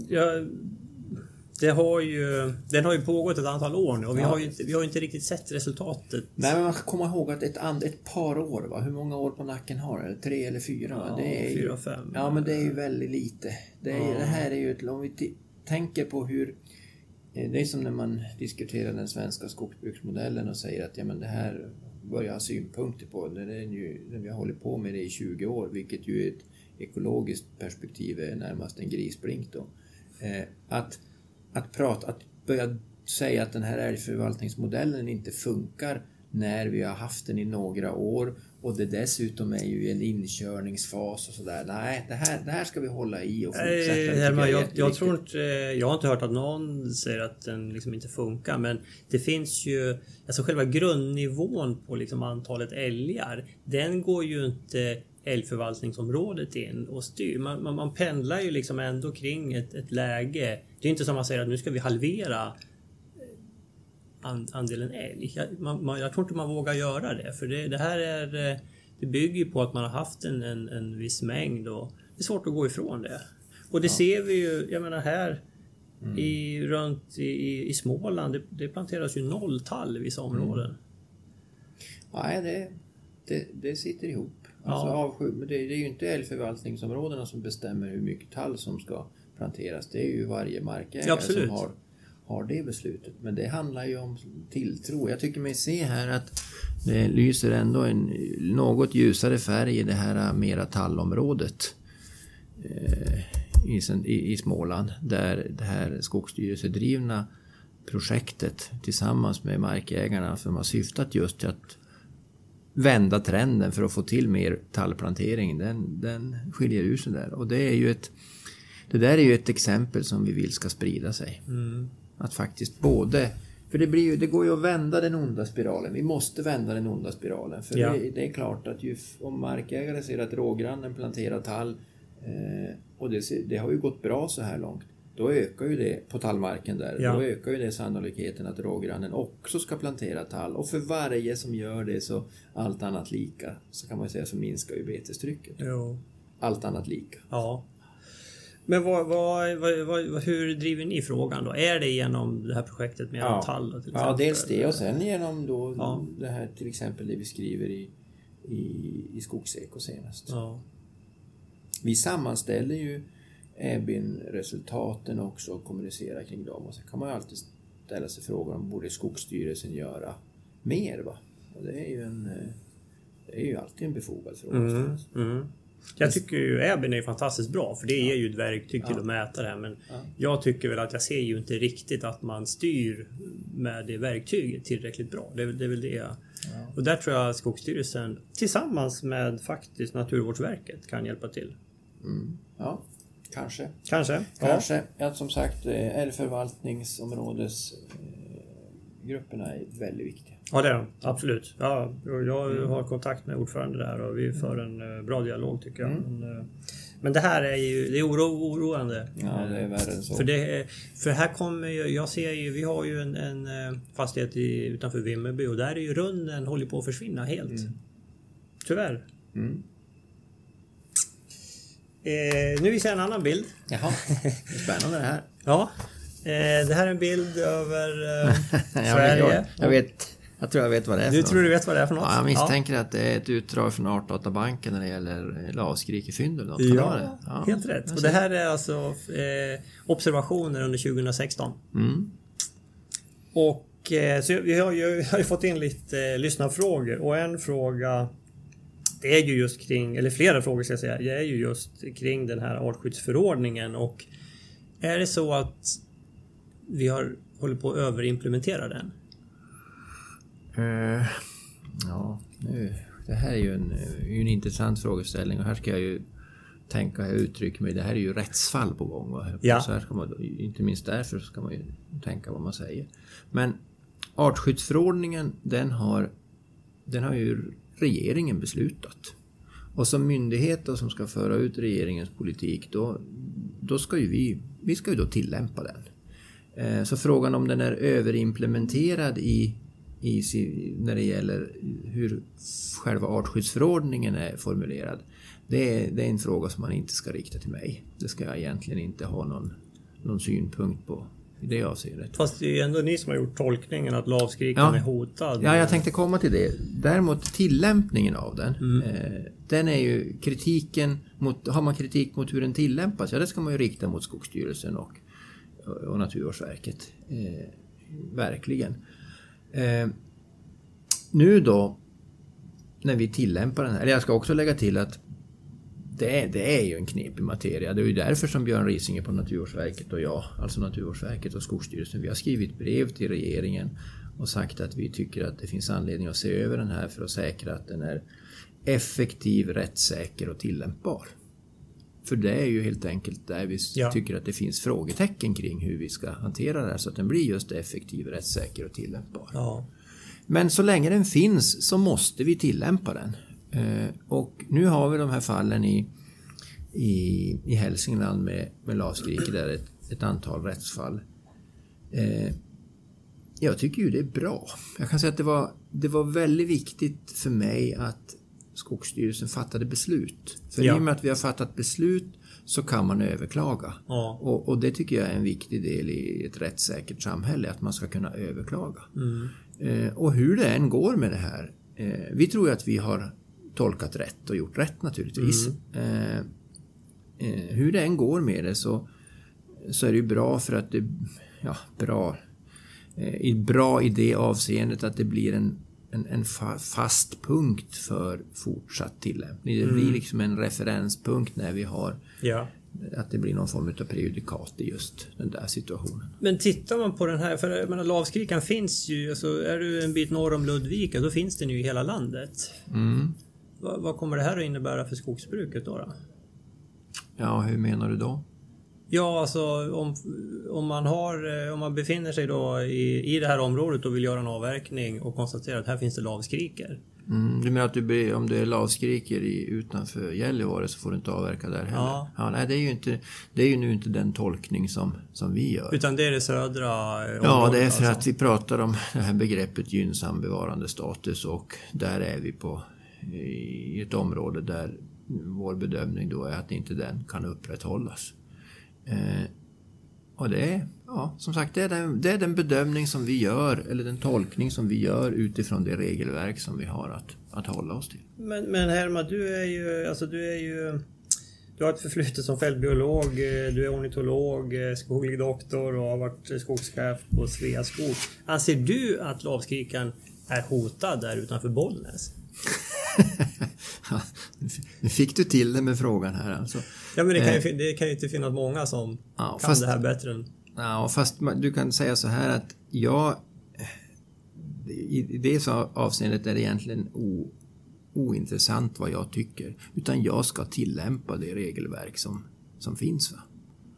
Ja, det har ju, den har ju pågått ett antal år nu och vi, Ja. har ju inte, vi har ju inte riktigt sett resultatet. Nej, men man ska komma ihåg att ett, ett par år, va? hur många år på nacken har det? Tre eller fyra? Ja, det är ju, fyra, fem. Ja, men det är ju väldigt lite. Det, är, Ja. det här är ju ett, om vi tänker på hur det är som när man diskuterar den svenska skogsbruksmodellen och säger att ja, men det här börjar jag ha synpunkter på. Det är ju, vi har hållit på med det i 20 år, vilket ju i ett ekologiskt perspektiv är närmast en grisblink. Då. Eh, att, att, prata, att börja säga att den här älgförvaltningsmodellen inte funkar när vi har haft den i några år och det dessutom är ju en inkörningsfas och sådär. Nej, det här, det här ska vi hålla i och fortsätta. Nej, tycker Herman, jag, jag tror inte, jag har inte hört att någon säger att den liksom inte funkar men det finns ju, alltså själva grundnivån på liksom antalet älgar, den går ju inte älgförvaltningsområdet in och styr. Man, man, man pendlar ju liksom ändå kring ett, ett läge. Det är inte som man säger att nu ska vi halvera eh, andelen älg. Jag, man, man, jag tror inte man vågar göra det för det, det här är eh, det bygger ju på att man har haft en, en, en viss mängd och det är svårt att gå ifrån det. Och det ser vi ju, jag menar här i, runt i, i, Småland, det, det planteras ju noll tall i vissa områden. Nej, det, det, det sitter ihop. Ja. Alltså, avsky, men det, det är ju inte älgförvaltningsområdena som bestämmer hur mycket tall som ska planteras. Det är ju varje markägare Ja, som har, har det beslutet. Men det handlar ju om tilltro. Jag tycker mig se här att det lyser ändå en något ljusare färg i det här mera tallområdet eh, i, Småland där det här skogsstyrelsedrivna projektet tillsammans med markägarna som har syftat just till att vända trenden för att få till mer tallplantering, den, den skiljer ut sig där. Och det är ju ett det där är ju ett exempel som vi vill ska sprida sig. Mm. Att faktiskt både för det, blir ju, det går ju att vända den onda spiralen. Vi måste vända den onda spiralen. För Ja. det, det är klart att ju, om markägare ser att rågrannen planterar tall eh, och det, det har ju gått bra så här långt. då ökar ju det på tallmarken där. Ja. Då ökar ju det sannolikheten att rågrannen också ska plantera tall. Och för varje som gör det så allt annat lika så kan man säga så minskar ju betestrycket. Jo. Allt annat lika. Ja. Men vad, vad, vad, hur driver ni frågan då? Är det genom det här projektet med Ja. tall? Till Ja, dels det och sen genom då Ja. det här till exempel det vi skriver i, i, i Skogseko senast. Ja. Vi sammanställer ju EBIN-resultaten också och kommunicerar kring dem. Och sen kan man ju alltid ställa sig frågan om borde Skogsstyrelsen göra mer? Va? Och det är ju en eh, det är ju alltid en befogad fråga. Mm, mm. Jag tycker ju Abin är fantastiskt bra för det ger ju ett verktyg till Ja. att mäta det här. Men Ja. jag tycker väl att jag ser ju inte riktigt att man styr med det verktyget tillräckligt bra. Det är, väl- det är väl det jag... Och där tror jag att Skogsstyrelsen tillsammans med faktiskt Naturvårdsverket kan hjälpa till. Mm. Ja, kanske. Kanske? Kanske. Ja, som sagt, eh, älgförvaltningsområdesgrupperna är väldigt viktiga. Ja, det är de. Absolut. Ja, jag har kontakt med ordförande där och vi för en eh, bra dialog tycker jag. Men, eh, men det här är ju det är oro, oroande. Ja, det är värre än så. För, det, för här kommer ju, jag ser ju, vi har ju en, en eh, fastighet i, utanför Vimmerby och där är ju runden håller på att försvinna helt. Tyvärr. Mm. Eh, nu visar jag en annan bild. Jaha, spännande det här. Ja. Eh, det här är en bild över eh, (laughs) Sverige. jag, jag, vet, jag tror jag vet vad det är Du tror du vet vad det är för något? Ja, jag misstänker att det är ett utdrag från Artdatabanken när det gäller eh, lavskrikefynd eller något. Det? Ja, helt rätt. Och det här är alltså eh, observationer under 2016. Mm. Och eh, så vi har ju, har ju fått in lite eh, lyssnarfrågor och en fråga det är ju just kring, eller flera frågor ska jag säga, det är ju just kring den här artskyddsförordningen och är det så att vi har håller på att överimplementera den? Eh, ja, nu, det här är ju en, eh, en intressant frågeställning och här ska jag ju tänka, jag uttrycker mig, det här är ju rättsfall på gång. Va? Ja. Så här ska man, inte minst därför ska man ju tänka vad man säger. Men artskyddsförordningen, den har, den har ju regeringen beslutat. Och som myndighet då, som ska föra ut regeringens politik, då, då ska ju vi, vi ska ju då tillämpa den. Eh, Så frågan om den är överimplementerad i, i, när det gäller hur själva artskyddsförordningen är formulerad, det är, det är en fråga som man inte ska rikta till mig. Det ska jag egentligen inte ha någon, någon synpunkt på i det avseendet. Fast det är ju ändå ni som har gjort tolkningen att lavskrikan Ja. är hotad. Ja, jag tänkte komma till det. Däremot tillämpningen av den, eh, den är ju kritiken mot, har man kritik mot hur den tillämpas, ja det ska man ju rikta mot Skogsstyrelsen och, och Naturvårdsverket. Eh, verkligen. Eh, nu då, när vi tillämpar den här, eller jag ska också lägga till att det är, det är ju en knepig materia. Det är ju därför som Björn Risinger på Naturvårdsverket och jag, alltså Naturvårdsverket och Skogsstyrelsen, vi har skrivit brev till regeringen och sagt att vi tycker att det finns anledning att se över den här för att säkra att den är effektiv, rättssäker och tillämpbar. För det är ju helt enkelt där vi Ja. tycker att det finns frågetecken kring hur vi ska hantera det här så att den blir just effektiv, rättssäker och tillämpbar. Ja. Men så länge den finns så måste vi tillämpa den. Eh, och nu har vi de här fallen i, i, i Hälsingland med, med lavskrike där ett, ett antal rättsfall. Eh, jag tycker ju det är bra. Jag kan säga att det var, det var väldigt viktigt för mig att Skogsstyrelsen fattade beslut. För Ja. i och med att vi har fattat beslut så kan man överklaga. Ja. Och, och det tycker jag är en viktig del i ett rättssäkert samhälle, att man ska kunna överklaga. Eh, och hur det än går med det här, eh, vi tror ju att vi har tolkat rätt och gjort rätt naturligtvis. Eh, eh, hur det än går med det så, så är det ju bra för att det, ja, bra, eh, bra i det avseendet att det blir en, en, en fa, fast punkt för fortsatt tillämpning. Det blir liksom en referenspunkt när vi har ja. att det blir någon form av prejudikat i just den där situationen. Men tittar man på den här, för jag menar, lavskrikan finns ju, alltså är du en bit norr om Ludvika då finns den ju i hela landet. Mm. Vad, vad kommer det här att innebära för skogsbruket då? då? Ja, hur menar du då? Ja, alltså om, om, man har, eh, om man befinner sig då i, i det här området och vill göra en avverkning och konstaterar att här finns det lavskriker. Mm, du menar att du, om du är lavskriker i, utanför Gällivare så får du inte avverka där heller? Ja. nej, det är ju inte, det är ju nu inte den tolkning som, som vi gör. Utan det är det södra eh, Ja, området det är för alltså. att vi pratar om det här begreppet gynnsam bevarandestatus och där är vi på i ett område där vår bedömning då är att inte den kan upprätthållas. Eh, och det är, ja, som sagt, det är, den, det är den bedömning som vi gör, eller den tolkning som vi gör utifrån det regelverk som vi har att, att hålla oss till. Men, men Herman, du är ju, alltså du är ju... Du har ett förflutet som fältbiolog, eh, du är ornitolog, eh, skoglig doktor och har varit skogschef på Sveaskog. Anser du att lavskrikaren är hotad där utanför Bollnäs? (laughs) Nu fick du till det med frågan här alltså. Ja men det kan, ju, Eh. det kan ju inte finnas många som Ja, kan fast- det här bättre än... Ja, fast du kan säga så här att jag... I det avseendet är det egentligen o, ointressant vad jag tycker. Utan jag ska tillämpa det regelverk som, som finns. Va?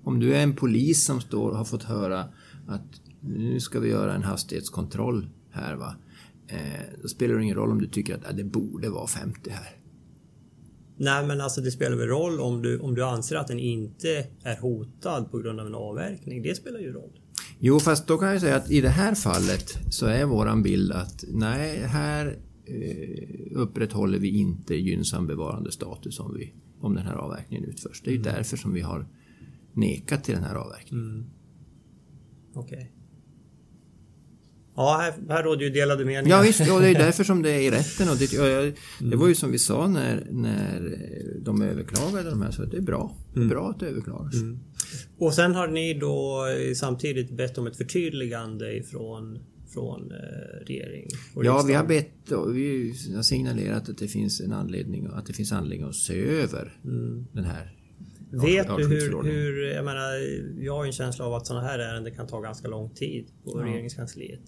Om du är en polis som står och har fått höra att nu ska vi göra en hastighetskontroll här. Va? Eh, då spelar det ingen roll om du tycker att äh, det borde vara 50 här. Nej men alltså det spelar väl roll om du, om du anser att den inte är hotad på grund av en avverkning. Det spelar ju roll. Jo, fast då kan jag säga att i det här fallet så är våran bild att nej, här eh, upprätthåller vi inte gynnsam bevarande status om, vi, om den här avverkningen utförs. Det är ju därför som vi har nekat till den här avverkningen. Okej. Ja, här, här råder ju delade meningar. Ja visst, och det är därför som det är i rätten. Och det, och det var ju som vi sa när, när de överklagade de här, så det är bra. Är bra att det överklagas. Och sen har ni då eh, samtidigt bett om ett förtydligande ifrån från eh, regering och Ja, vi har bett och vi har signalerat att det finns en anledning att det finns anledning att se över den här Vet du hur, hur, jag menar, jag har en känsla av att sådana här ärenden kan ta ganska lång tid på regeringskansliet.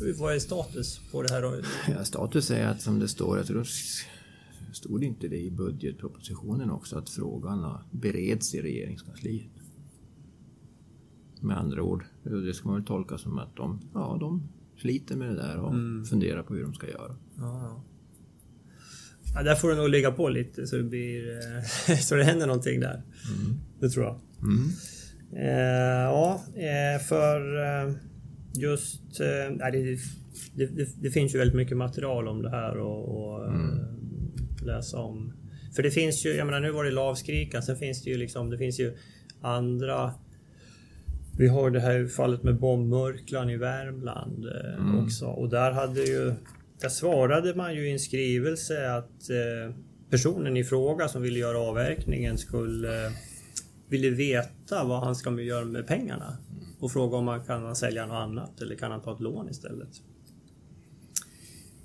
Hur- Vad är status på det här? Ja, status är att som det står, jag tror stod inte det i budgetpropositionen också, att frågan bereds i regeringskansliet. Med andra ord, det ska man väl tolka som att de, ja, de sliter med det där och funderar på hur de ska göra. Ja, ja, där får du nog ligga på lite så det, blir, eh, (laughs) så det händer någonting där. Det tror jag. Eh, ja, eh, för eh, just... Eh, det, det, det, finns ju väldigt mycket material om det här och, och eh, läsa om. För det finns ju, jag menar nu var det lavskrikan, sen finns det ju liksom, det finns ju andra vi har det här fallet med bombmurklan i Värmland eh, också och där hade ju där svarade man ju i en skrivelse att eh, personen i fråga som ville göra avverkningen skulle eh, ville veta vad han ska göra med pengarna och fråga om man kan sälja något annat eller kan han ta ett lån istället.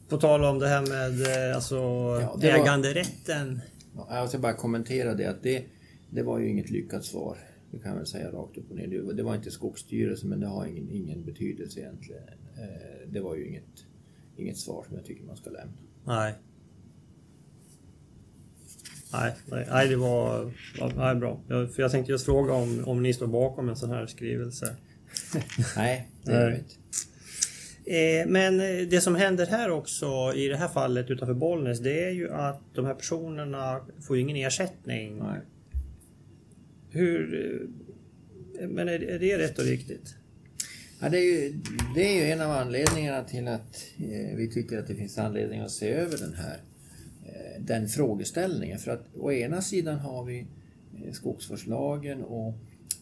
På tal om det här med eh, alltså Ja, det var- äganderätten. Ja, jag ska bara kommentera det att det, det var ju inget lyckat svar. Det kan jag väl säga rakt upp och ner. Det, var inte Skogsstyrelsen men det har ingen, ingen betydelse egentligen. Det var ju inget, inget svar som jag tycker man ska lämna. Nej. Nej, nej, nej det var nej, bra. Jag, för jag tänkte just fråga om, om ni står bakom en sån här skrivelse. (laughs) Nej, det gör vi inte. Eh, men eh, det som händer här också i det här fallet utanför Bollnäs det är ju att de här personerna får ju ingen ersättning. Nej. Hur... eh, Men är det rätt och riktigt? Ja, det, är ju, det är ju en av anledningarna till att eh, vi tycker att det finns anledning att se över den här eh, den frågeställningen. För att å ena sidan har vi eh, skogsvårdslagen och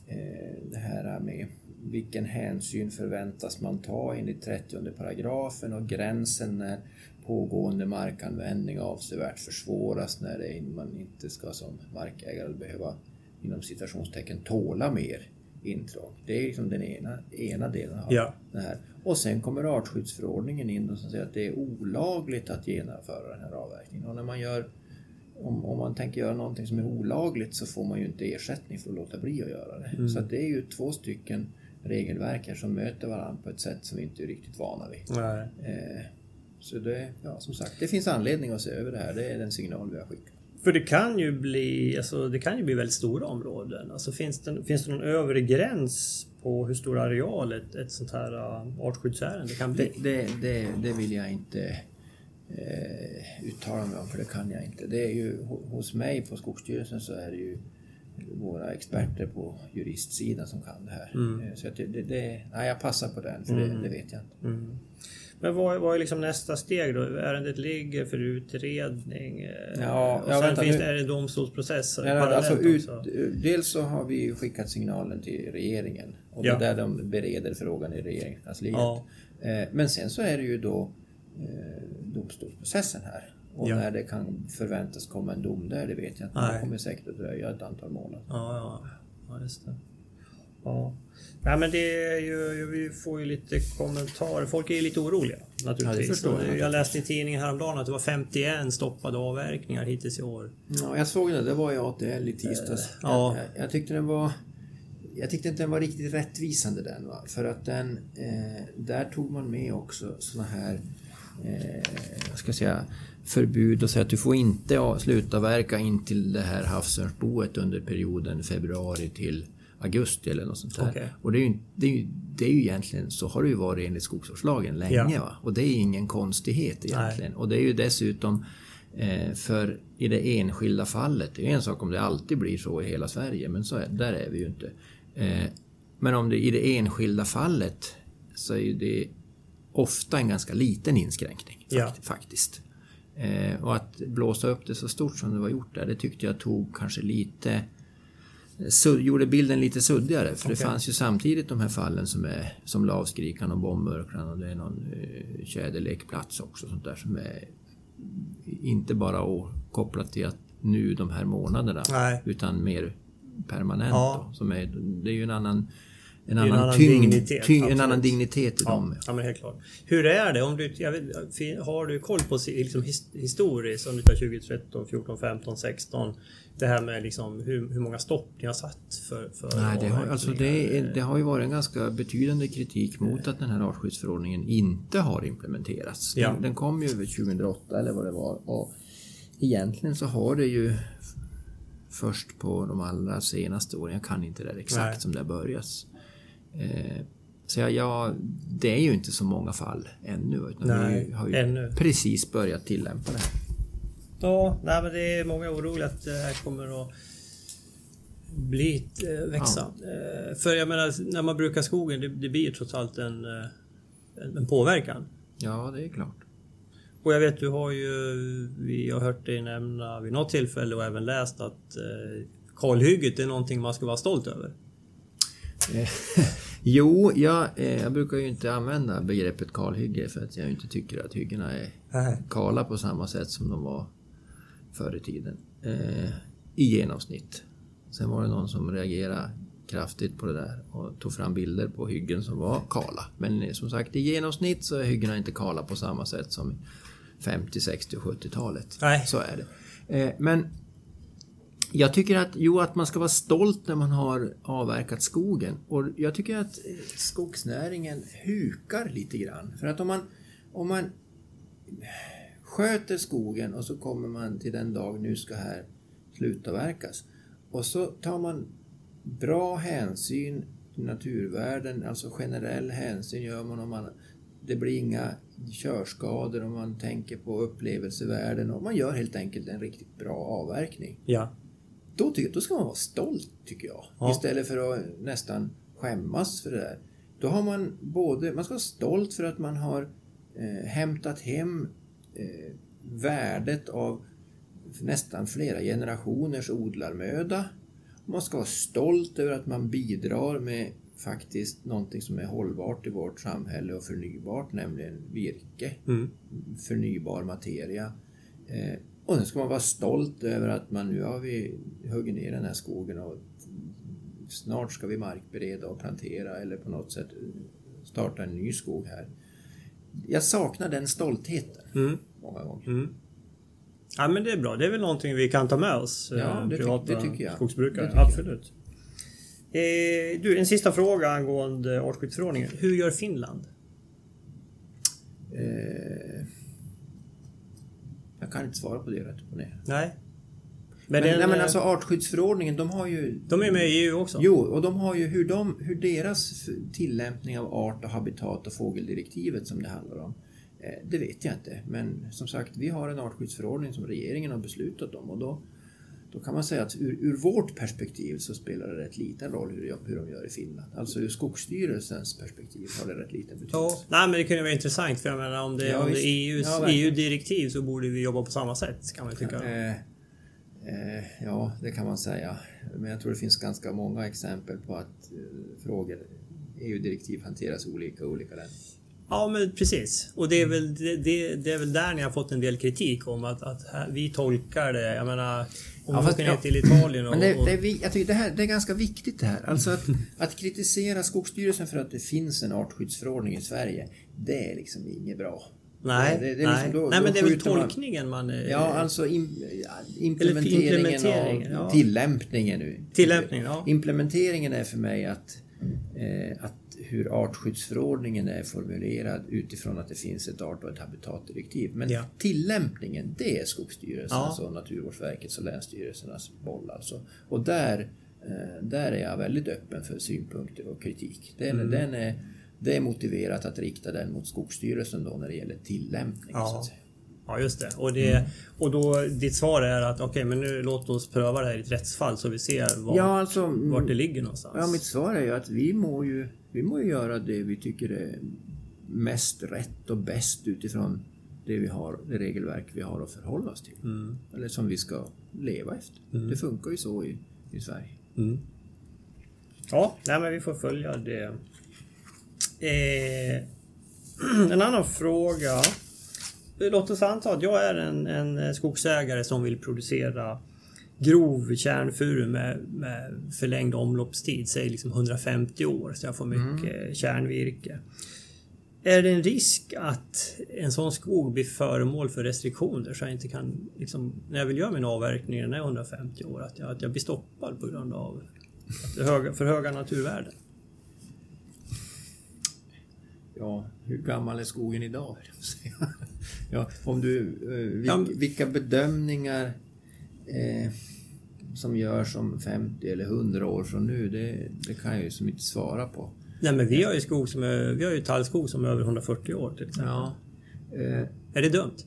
eh, det här med vilken hänsyn förväntas man ta enligt 30 paragrafen och gränsen när pågående markanvändning avsevärt försvåras när det, man inte ska som markägare behöva inom citationstecken tåla mer intrång. Det är liksom den ena, ena delen av Ja. det här. Och sen kommer artskyddsförordningen in och som säger att det är olagligt att genomföra den här avverkningen. Och när man gör, om, om man tänker göra någonting som är olagligt så får man ju inte ersättning för att låta bli att göra det. Så att det är ju två stycken regelverk här som möter varandra på ett sätt som vi inte är riktigt vana vid. Nej. Eh, så det, ja som sagt, det finns anledning att se över det här. Det är den signal vi har skickat. För det kan ju bli, alltså, det kan ju bli väldigt stora områden. Alltså, finns, det, finns det någon övre gräns på hur stor areal ett, ett sånt här uh, artskyddsärende kan bli? Det, det, det, det vill jag inte eh, uttala mig om, för det kan jag inte. Det är ju, hos mig på Skogsstyrelsen så är det ju våra experter på juristsidan som kan det här. Mm. Eh, Så att det, det, nej, jag passar på den, för det, det vet jag inte. Mm. Men vad, vad är liksom nästa steg då? Ärendet ligger för utredning. eh, Ja, och sen vänta, finns nu- det en domstolsprocess Nej, alltså, ut, dels så har vi skickat signalen till regeringen och Ja. det är där de bereder frågan i regeringskansliet. Ja. Eh, Men sen så är det ju då eh, domstolsprocessen här. Och Ja. när det kan förväntas komma en dom där, det vet jag inte. Det kommer säkert att dröja ett antal månader. Ja, ja. ja just det. Ja. Nej men det är ju, vi får ju lite kommentarer. Folk är ju lite oroliga naturligtvis. Ja, jag. jag läste i tidningen häromdagen att det var 51 stoppade avverkningar hittills i år. Ja, jag såg det, det var i ATL i tisdags. ja. Jag, jag, tyckte den var jag tyckte inte den var riktigt rättvisande den. Va? För att den, eh, där tog man med också såna här eh, vad ska jag säga, förbud och säga att du får inte a- sluta verka in till det här havsörnsboet under perioden februari till augusti eller något sånt där. Okej. Och det är, ju, det, är ju, det är ju egentligen, så har det ju varit enligt skogsvårdslagen länge. Ja. Va? Och det är ingen konstighet egentligen. Och det är ju dessutom eh, för i det enskilda fallet, det är en sak om det alltid blir så i hela Sverige, men så är, där är vi ju inte. Eh, men om det i det enskilda fallet så är det ofta en ganska liten inskränkning Ja. fakt- faktiskt. Eh, och att blåsa upp det så stort som det var gjort där, det tyckte jag tog kanske lite så gjorde bilden lite suddigare för det Okej. fanns ju samtidigt de här fallen som är som lavskrikan och bombmurklan och det är någon eh, tjäderlekplats också sånt där som är inte bara kopplat till att nu de här månaderna Nej. utan mer permanent. Ja. Då, som är, det är ju en annan en annan, annan tyngd, dignitet, tyngd, en annan dignitet i Ja, dem. ja men helt klart. Hur är det? Om du, vet, har du koll på liksom, his, historiskt, om du tar 2013, 14, 15, 16? Det här med liksom, hur, hur många stopp ni har satt för, för Nej, det har, alltså det, är, det har ju varit en ganska betydande kritik mot att den här artskyddsförordningen inte har implementerats. Ja. Den, den kom ju över 2008 eller vad det var och egentligen så har det ju först på de allra senaste åren, jag kan inte det exakt Nej. som det har börjat. Eh, så jag, jag, det är ju inte så många fall ännu utan Nej, vi har ju ännu. precis börjat tillämpa det. Ja, nej, men det är många oroliga att det här kommer att bli, eh, växa. Eh, för jag menar, när man brukar skogen, det, det blir trots allt en, en, en påverkan. Ja, det är klart. Och jag vet, du har ju, vi har hört dig nämna vid något tillfälle och även läst att eh, kalhygget är någonting man ska vara stolt över. (laughs) Jo, jag, eh, jag brukar ju inte använda begreppet kalhygge för att jag inte tycker att hyggena är kala på samma sätt som de var förr i tiden. Eh, I genomsnitt. Sen var det någon som reagerade kraftigt på det där och tog fram bilder på hyggen som var kala. Men eh, som sagt, i genomsnitt så är hyggena inte kala på samma sätt som 50, 60 och 70-talet. Nej. Så är det. Eh, men jag tycker att, jo, att man ska vara stolt när man har avverkat skogen. Och jag tycker att eh, skogsnäringen hukar lite grann. För att om man, om man sköter skogen och så kommer man till den dag nu ska här slutavverkas. Och så tar man bra hänsyn till naturvärden, alltså generell hänsyn gör man om man det blir inga körskador om man tänker på upplevelsevärden och man gör helt enkelt en riktigt bra avverkning. Ja. Då, tycker, då ska man vara stolt tycker jag. Ja. Istället för att nästan skämmas för det där. Då har man både, man ska vara stolt för att man har eh, hämtat hem eh, värdet av nästan flera generationers odlarmöda. Man ska vara stolt över att man bidrar med faktiskt någonting som är hållbart i vårt samhälle och förnybart, nämligen virke, Mm. förnybar materia. Eh, och sen ska man vara stolt över att man nu har vi huggit ner den här skogen och snart ska vi markbereda och plantera eller på något sätt starta en ny skog här. Jag saknar den stoltheten Mm. många gånger. Mm. Ja men det är bra. Det är väl någonting vi kan ta med oss. eh, Ja, det privata det tycker jag. skogsbrukare. Tycker jag. Absolut. Eh, du, en sista fråga angående artskyddsförordningen. Hur gör Finland? Eh, jag kan inte svara på det rätt och ner. Nej. Men, den, nej, men eh, alltså artskyddsförordningen, de har ju... De är med i EU också. Jo, och de har ju hur, de, hur deras tillämpning av art och habitat och fågeldirektivet som det handlar om. Eh, det vet jag inte. Men som sagt, vi har en artskyddsförordning som regeringen har beslutat om och då, då kan man säga att ur, ur vårt perspektiv så spelar det rätt liten roll hur, de- hur de gör i Finland. Alltså ur Skogsstyrelsens perspektiv har det rätt liten betydelse. Ja, nej men det kunde vara intressant för jag menar om det, Ja, om det är EUs, Ja. EU-direktiv så borde vi jobba på samma sätt kan man tycka. Eh, eh, ja, det kan man säga. Men jag tror det finns ganska många exempel på att eh, frågor, EU-direktiv hanteras olika i olika länder. Ja men precis. Och det är, väl, det, det, det är väl där ni har fått en del kritik om att, att här, vi tolkar det. Jag menar om Ja, fast- åker ner till Italien och... Men det, det, är, jag tycker det, här, det är ganska viktigt det här. Alltså att, att kritisera Skogsstyrelsen för att det finns en artskyddsförordning i Sverige, det är liksom inget bra. nej, det- det är nej. liksom då- nej då men det är väl skjuter man- tolkningen man... eh, Ja, alltså im, implementeringen, implementeringen, av ja. tillämpningen nu. Tillämpningen, ja. Implementeringen är för mig att, att hur artskyddsförordningen är formulerad utifrån att det finns ett art och ett habitatdirektiv. Men Ja. tillämpningen, det är Skogsstyrelsens Ja. och Naturvårdsverkets och Länsstyrelsernas boll alltså. Och där, eh, där är jag väldigt öppen för synpunkter och kritik. Den, Mm. den är, det är motiverat att rikta den mot Skogsstyrelsen då när det gäller tillämpning. Ja. Så att säga. Ja, just det. Och, det, och då, ditt svar är att okej, men nu låt oss pröva det här i ett rättsfall så vi ser var, Ja, alltså, vart det ligger någonstans. Ja, mitt svar är ju att vi må ju, vi må ju göra det vi tycker är mest rätt och bäst utifrån det vi har, det regelverk vi har att förhålla oss till. Mm. Eller som vi ska leva efter. Det funkar ju så i, i Sverige. Ja, nej, men vi får följa det. Eh, (clears throat) en annan fråga. Låt oss anta att jag är en, en skogsägare som vill producera grov kärnfuru med, med förlängd omloppstid, säg liksom 150 år, så jag får mycket kärnvirke. Är det en risk att en sån skog blir föremål för restriktioner så jag inte kan, liksom, när jag vill göra min avverkning när jag är 150 år, att jag, att jag blir stoppad på grund av höga, för höga naturvärden? Ja, hur gammal är skogen idag? Ja, om du, eh, vilka bedömningar eh, som görs om 50 eller 100 år från nu, det, det kan jag ju som inte svara på. Nej men vi har ju skog som är, vi har ju tallskog som är över 140 år till exempel. Ja, eh, Är det dumt?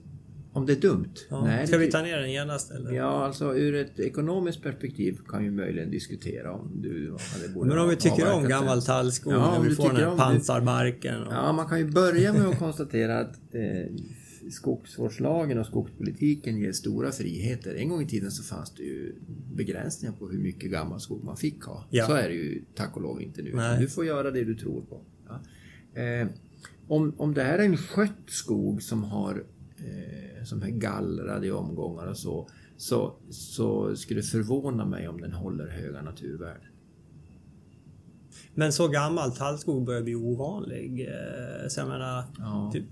om det är dumt? Ja. Nej, Ska vi ta ner den genast eller? Ja, alltså ur ett ekonomiskt perspektiv kan ju möjligen diskutera om du Men om vi tycker om gammal tallskog Ja, när om vi får den här pansarbarken. Och... Ja, man kan ju börja med att konstatera att eh, skogsvårdslagen och skogspolitiken ger stora friheter. En gång i tiden så fanns det ju begränsningar på hur mycket gammal skog man fick ha. Ja. Så är det ju tack och lov inte nu. Nej. Du får göra det du tror på. Ja. Eh, om, om det här är en skött skog som har eh, som är gallrad i omgångar och så, så, så skulle det förvåna mig om den håller höga naturvärden. Men så gammal tallskog börjar bli ovanlig. eh, Så jag menar, Ja. typ,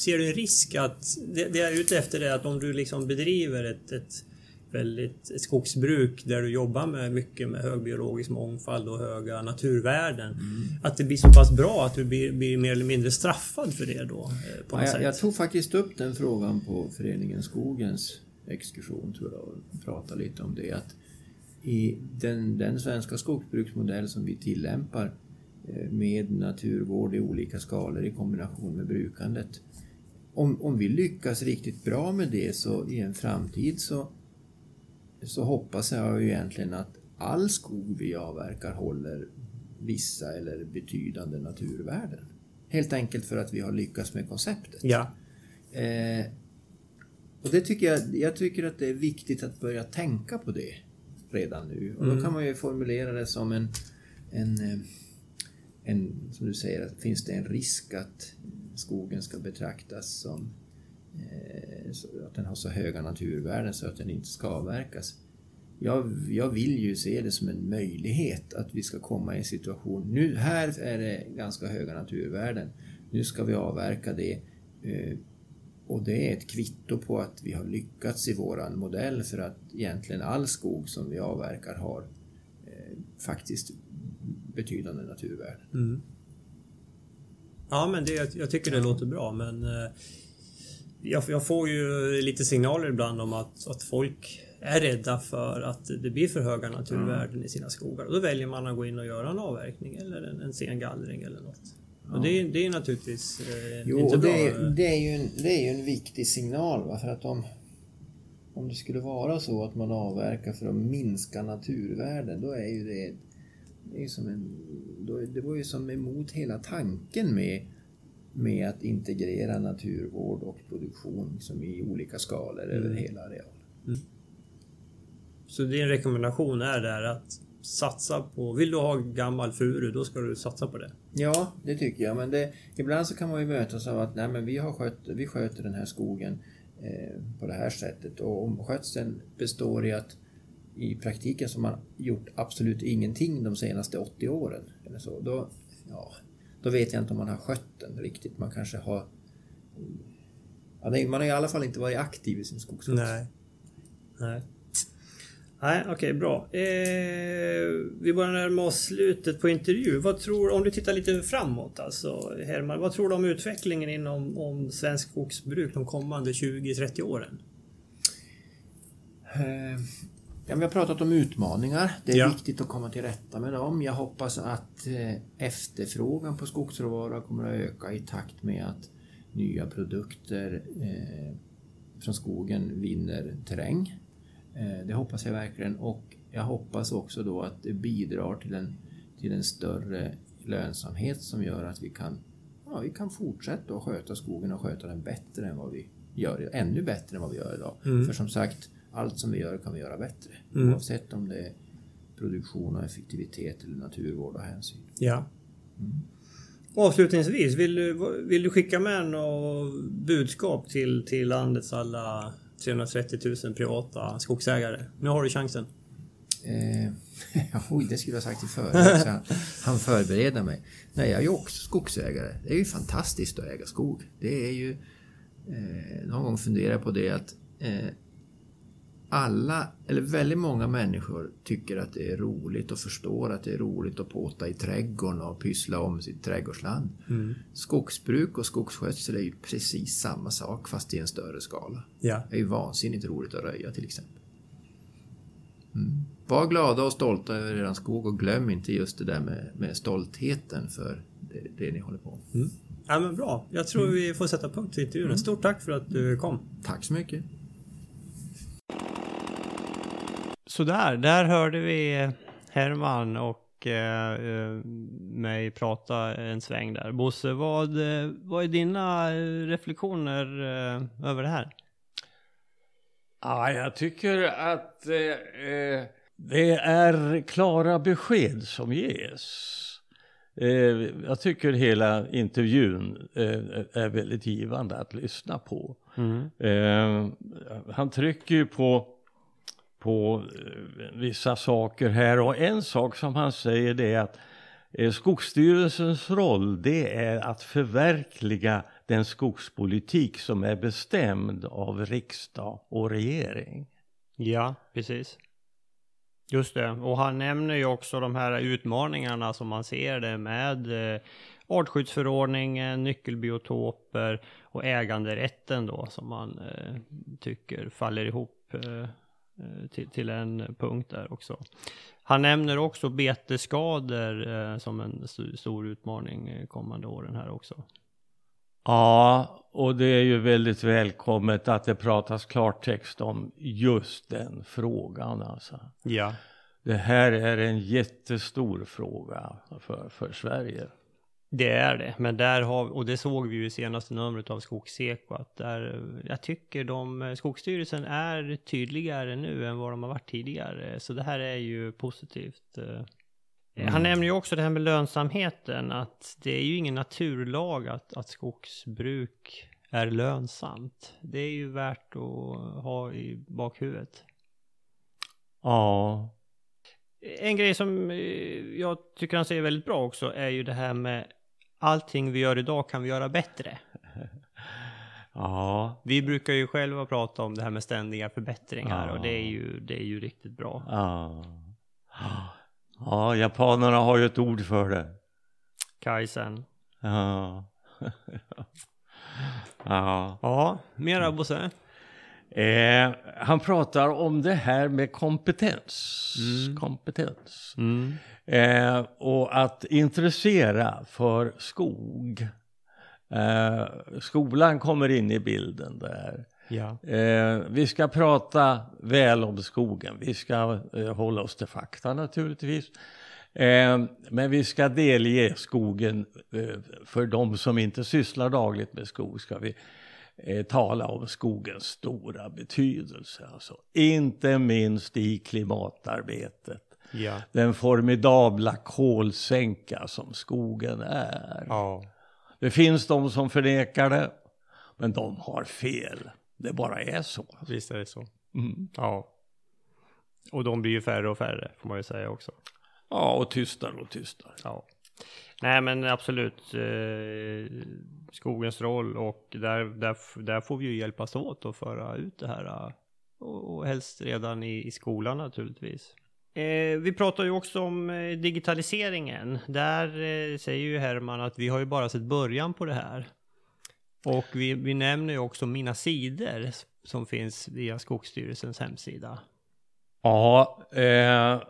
ser du en risk att... Det, det jag är ute efter är att om du liksom bedriver ett, ett väldigt ett skogsbruk där du jobbar med mycket med hög biologisk mångfald och höga naturvärden. Mm. Att det blir så pass bra att du blir, blir mer eller mindre straffad för det då? eh, På något Ja, jag, sätt. jag tog faktiskt upp den frågan på föreningen Skogens exkursion tror jag och pratade lite om det. Att I den, den svenska skogsbruksmodell som vi tillämpar eh, med naturvård i olika skalor i kombination med brukandet. Om, om vi lyckas riktigt bra med det så i en framtid så, så hoppas jag ju egentligen att all skog vi avverkar håller vissa eller betydande naturvärden. Helt enkelt för att vi har lyckats med konceptet. Ja. Eh, och det tycker jag, jag tycker att det är viktigt att börja tänka på det redan nu. Och då kan man ju formulera det som en, en, eh, en som du säger, att finns det en risk att skogen ska betraktas som eh, att den har så höga naturvärden så att den inte ska avverkas. Jag, jag vill ju se det som en möjlighet att vi ska komma i en situation. Nu här är det ganska höga naturvärden. Nu ska vi avverka det. Eh, och det är ett kvitto på att vi har lyckats i våran modell för att egentligen all skog som vi avverkar har eh, faktiskt betydande naturvärden. Mm. Ja, men det, jag, jag tycker det låter bra, men eh, jag, jag får ju lite signaler ibland om att, att folk är rädda för att det blir för höga naturvärden i sina skogar. Och då väljer man att gå in och göra en avverkning eller en, en sen gallring eller något. Och det, är- det är naturligtvis eh, Jo, inte bra. det, det, är ju en, det är ju en viktig signal. Va? För att om, om det skulle vara så att man avverkar för att minska naturvärden, då är ju det, det är som en, det var ju som emot hela tanken med, med att integrera naturvård och produktion som i olika skalor över hela arealen. Så din rekommendation är där att satsa på, vill du ha gammal furu då ska du satsa på det. Ja, det tycker jag. Men det, ibland så kan man ju mötas av att nej, men vi, har skött, vi sköter den här skogen eh, på det här sättet. Och om skötseln består i att i praktiken så har gjort absolut ingenting de senaste 80 åren. Eller så, då, ja, då vet jag inte om man har skött den riktigt. Man kanske har... Ja, det- man har i alla fall inte varit aktiv i sin skogsskötsel. Nej. Nej. Nej, okej, bra. Eh, vi börjar närma oss slutet på intervju. Vad tror, om du tittar lite framåt alltså, Herman, vad tror du om utvecklingen inom om svensk skogsbruk de kommande 20-30 åren? Eh, Ja, vi har pratat om utmaningar. Det är Ja. viktigt att komma till rätta med dem. Jag hoppas att eh, efterfrågan på skogsråvara kommer att öka i takt med att nya produkter eh, från skogen vinner terräng. Eh, det hoppas jag verkligen och jag hoppas också då att det bidrar till en, till en större lönsamhet som gör att vi kan, ja, vi kan fortsätta att sköta skogen och sköta den bättre än vad vi gör, ännu bättre än vad vi gör idag. För som sagt, allt som vi gör kan vi göra bättre. Oavsett om det är produktion och effektivitet eller naturvård och hänsyn. Ja. Avslutningsvis, vill du, vill du skicka med något budskap till, till landets alla 330 000 privata skogsägare? Nu har du chansen. Eh, (laughs) oj, det skulle jag ha sagt i förväg så han, han förbereder mig. Nej, jag är ju också skogsägare. Det är ju fantastiskt att äga skog. Det är ju... Eh, någon gång funderar jag på det att eh, alla, eller väldigt många människor tycker att det är roligt och förstår att det är roligt att påta i trädgården och pyssla om sitt trädgårdsland. Skogsbruk och skogsskötsel är ju precis samma sak fast i en större skala. Ja. Det är ju vansinnigt roligt att röja till exempel. Mm. Var glada och stolta över er skog och glöm inte just det där med, med stoltheten för det, det ni håller på med. Ja men bra. Jag tror vi får sätta punkt för intervjun. Stort tack för att du kom. Tack så mycket. Sådär, där hörde vi Herman och eh, eh, mig prata en sväng där. Bosse, vad, eh, vad är dina eh, reflektioner eh, över det här? Ja, jag tycker att eh, det är klara besked som ges. Jag tycker hela intervjun är väldigt givande att lyssna på. Eh, han trycker ju på, på eh, vissa saker här och en sak som han säger det är att eh, Skogsstyrelsens roll det är att förverkliga den skogspolitik som är bestämd av riksdag och regering. Ja, precis. Just det, och han nämner ju också de här utmaningarna som man ser det med eh, artskyddsförordningen, nyckelbiotoper och äganderätten då som man eh, tycker faller ihop eh, till, till en punkt där också. Han nämner också betesskador eh, som en st- stor utmaning eh, kommande åren här också. Ja, och det är ju väldigt välkommet att det pratas klartext om just den frågan alltså. Ja. Det här är en jättestor fråga för, för Sverige. Det är det, men där har och det såg vi ju i senaste numret av Skogseko att där, jag tycker de, Skogsstyrelsen är tydligare nu än vad de har varit tidigare, så det här är ju positivt. Eh, Han nämner ju också det här med lönsamheten, att det är ju ingen naturlag att, att skogsbruk är lönsamt. Det är ju värt att ha i bakhuvudet. Ja, En grej som eh, jag tycker han säger väldigt bra också är ju det här med allting vi gör idag kan vi göra bättre. (laughs) ja, Vi brukar ju själva prata om det här med ständiga förbättringar Ja. och det är ju, det är ju riktigt bra. ja. Ja, japanerna har ju ett ord för det. Kaizen. Ja. (laughs) Ja. Ja, mera Bosse? Eh, han pratar om det här med kompetens. kompetens. Mm. Eh, och att intressera för skog. Eh, skolan kommer in i bilden där. Ja. Eh, vi ska prata väl om skogen. Vi ska eh, hålla oss till fakta naturligtvis. Eh, men vi ska delge skogen, för de som inte sysslar dagligt med skog, ska vi eh, tala om skogens stora betydelse. Alltså, inte minst i klimatarbetet. Ja. Den formidabla kolsänka som skogen är. Ja. Det finns de som förnekar det, men de har fel. Det bara är så. Visst är det så. Mm. Ja. Och de blir ju färre och färre får man ju säga också. Ja, och tystare och tystare. Ja. Nej men absolut. Eh, skogens roll och där, där, där får vi ju hjälpas åt att föra ut det här. Eh, och, och helst redan i, i skolan naturligtvis. Eh, vi pratar ju också om eh, digitaliseringen. Där eh, säger ju Herman att vi har ju bara sett början på det här. Och vi, vi nämner ju också Mina sidor som finns via Skogsstyrelsens hemsida. Ja, eh,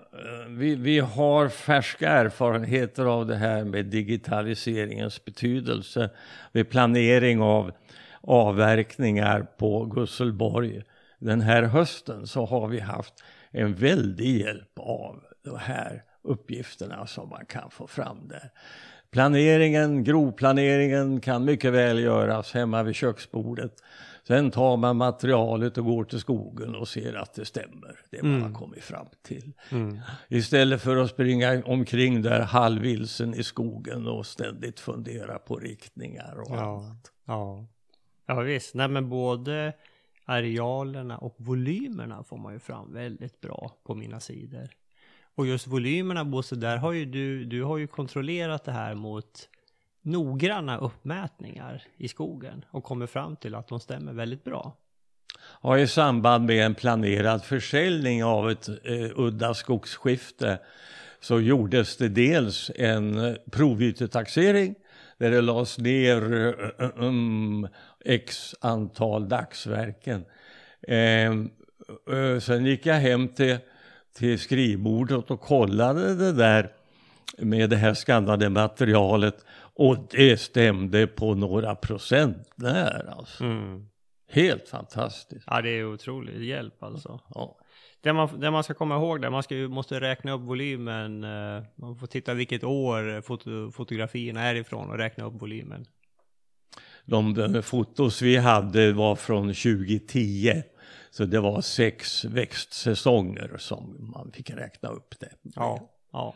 vi, vi har färska erfarenheter av det här med digitaliseringens betydelse vid planering av avverkningar på Gusselborg. Den här hösten så har vi haft en väldig hjälp av de här uppgifterna som man kan få fram där. Planeringen, grovplaneringen kan mycket väl göras hemma vid köksbordet. Sen tar man materialet och går till skogen och ser att det stämmer, det man har kommit fram till. Istället för att springa omkring där halvvilsen i skogen och ständigt fundera på riktningar och Ja. annat. Ja. Ja visst, nej men både arealerna och volymerna får man ju fram väldigt bra på mina sidor. Och just volymerna Bosse, där har ju du, du har ju kontrollerat det här mot noggranna uppmätningar i skogen och kommer fram till att de stämmer väldigt bra. Ja, I samband med en planerad försäljning av ett eh, udda skogsskifte så gjordes det dels en provytetaxering där det lades ner eh, eh um, x antal dagsverken. Eh, eh, sen gick jag hem till, till skrivbordet och kollade det där med det här skannade materialet och det stämde på några procent där alltså. Helt fantastiskt. Ja, det är otrolig hjälp alltså. Ja. Det man, det man ska komma ihåg där, man ska måste räkna upp volymen. eh, Man får titta vilket år foto, fotografierna är ifrån och räkna upp volymen. De, de fotos vi hade var från 2010. Så det var sex växtsäsonger som man fick räkna upp det. Ja, ja.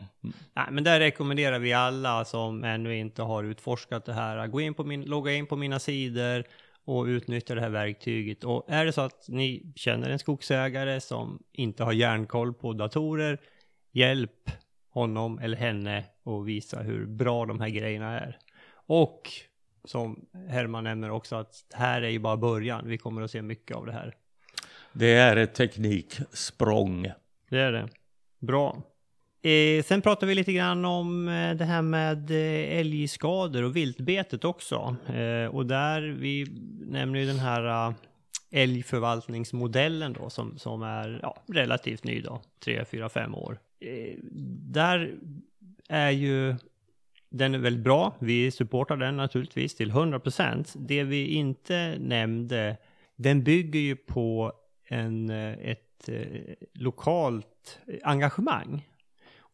Nej, men där rekommenderar vi alla som ännu inte har utforskat det här. Gå in på min, logga in på mina sidor och utnyttja det här verktyget. Och är det så att ni känner en skogsägare som inte har järnkoll på datorer, hjälp honom eller henne och visa hur bra de här grejerna är. Och som Herman nämner också att här är ju bara början. Vi kommer att se mycket av det här. Det är ett tekniksprång. Det är det. Bra. Eh, sen pratar vi lite grann om eh, det här med eh, älgskador och viltbetet också. Eh, och där vi nämner ju den här eh, älgförvaltningsmodellen då som, som är ja, relativt ny då, 3, 4, 5 år. Eh, där är ju den är väldigt bra. Vi supportar den naturligtvis till 100%. Det vi inte nämnde, den bygger ju på en, ett lokalt engagemang.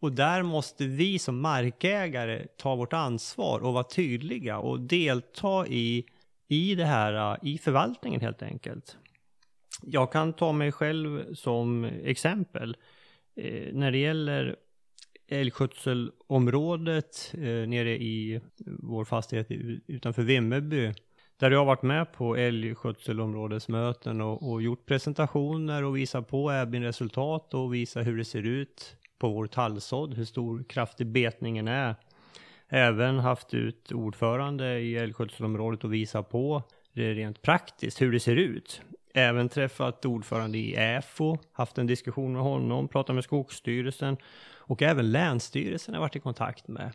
Och där måste vi som markägare ta vårt ansvar och vara tydliga och delta i, i det här, äh, i förvaltningen helt enkelt. Jag kan ta mig själv som exempel. Eh, när det gäller älgskötselområdet eh, nere i vår fastighet utanför Vimmerby. Där jag har varit med på älgskötselområdesmöten och, och gjort presentationer och visat på även resultat och visat hur det ser ut på vår tallsådd, hur stor kraftig betningen är. Även haft ut ordförande i älgskötselområdet och visat på det rent praktiskt, hur det ser ut. Även träffat ordförande i EFO, haft en diskussion med honom, pratat med Skogsstyrelsen och även Länsstyrelsen har varit i kontakt med.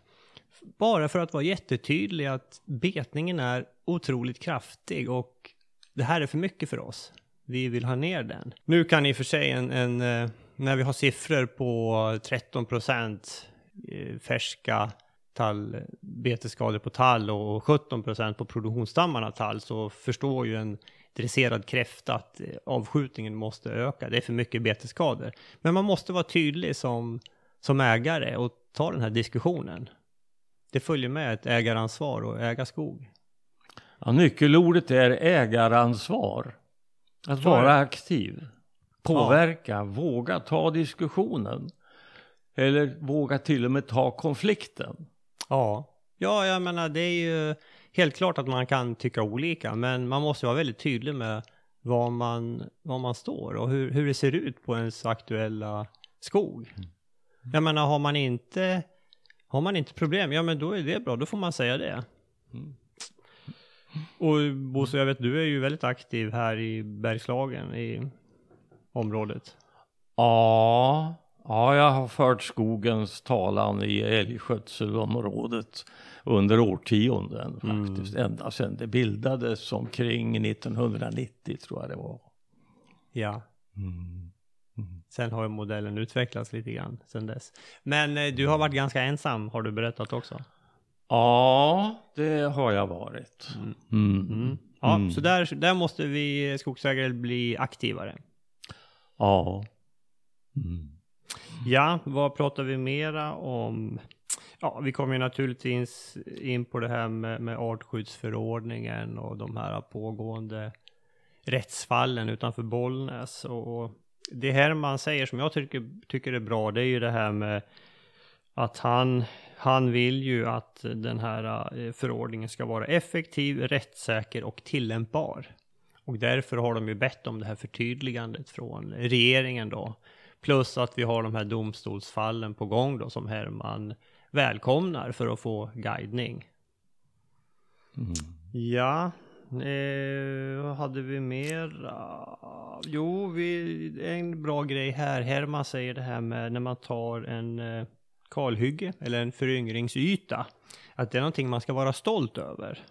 Bara för att vara jättetydlig att betningen är otroligt kraftig och det här är för mycket för oss. vi vill ha ner den. Nu kan i och för sig en, en eh, när vi har siffror på 13 procent eh, färska tall, betesskador på tall och 17 procent på produktionsstammarna tall så förstår ju en dresserad kräfta att eh, avskjutningen måste öka. Det är för mycket betesskador. Men man måste vara tydlig som, som ägare och ta den här diskussionen. Det följer med ett ägaransvar och äga skog. Ja, nyckelordet är ägaransvar. Att vara aktiv. Påverka, våga ta diskussionen. Eller våga till och med ta konflikten. Ja. ja, jag menar det är ju helt klart att man kan tycka olika, men man måste vara väldigt tydlig med var man, var man står och hur, hur det ser ut på ens aktuella skog. Jag menar, har man inte, har man inte problem, ja men då är det bra, då får man säga det. Och Bosse, jag vet du är ju väldigt aktiv här i Bergslagen, i området. Ja, ja, jag har fört skogens talan i älgskötselområdet under årtionden faktiskt. Ända sedan det bildades omkring 1990 tror jag det var. Ja. Sen har ju modellen utvecklats lite grann sen dess. Men eh, du har varit ganska ensam har du berättat också. Ja, det har jag varit. Mm. Ja, så där, där måste vi skogsägare bli aktivare. Ja. Mm. Ja, vad pratar vi mera om? Ja, vi kommer ju naturligtvis in på det här med, med artskyddsförordningen och de här pågående rättsfallen utanför Bollnäs. Och, och det här man säger som jag tycker, tycker är bra, det är ju det här med att han, han vill ju att den här eh, förordningen ska vara effektiv, rättssäker och tillämpbar. Och därför har de ju bett om det här förtydligandet från regeringen då. Plus att vi har de här domstolsfallen på gång då som Herman välkomnar för att få guidning. Ja, eh, vad hade vi mer? Jo, vi, en bra grej här. Herman säger det här med när man tar en eh, kalhygge eller en föryngringsyta. Att det är någonting man ska vara stolt över.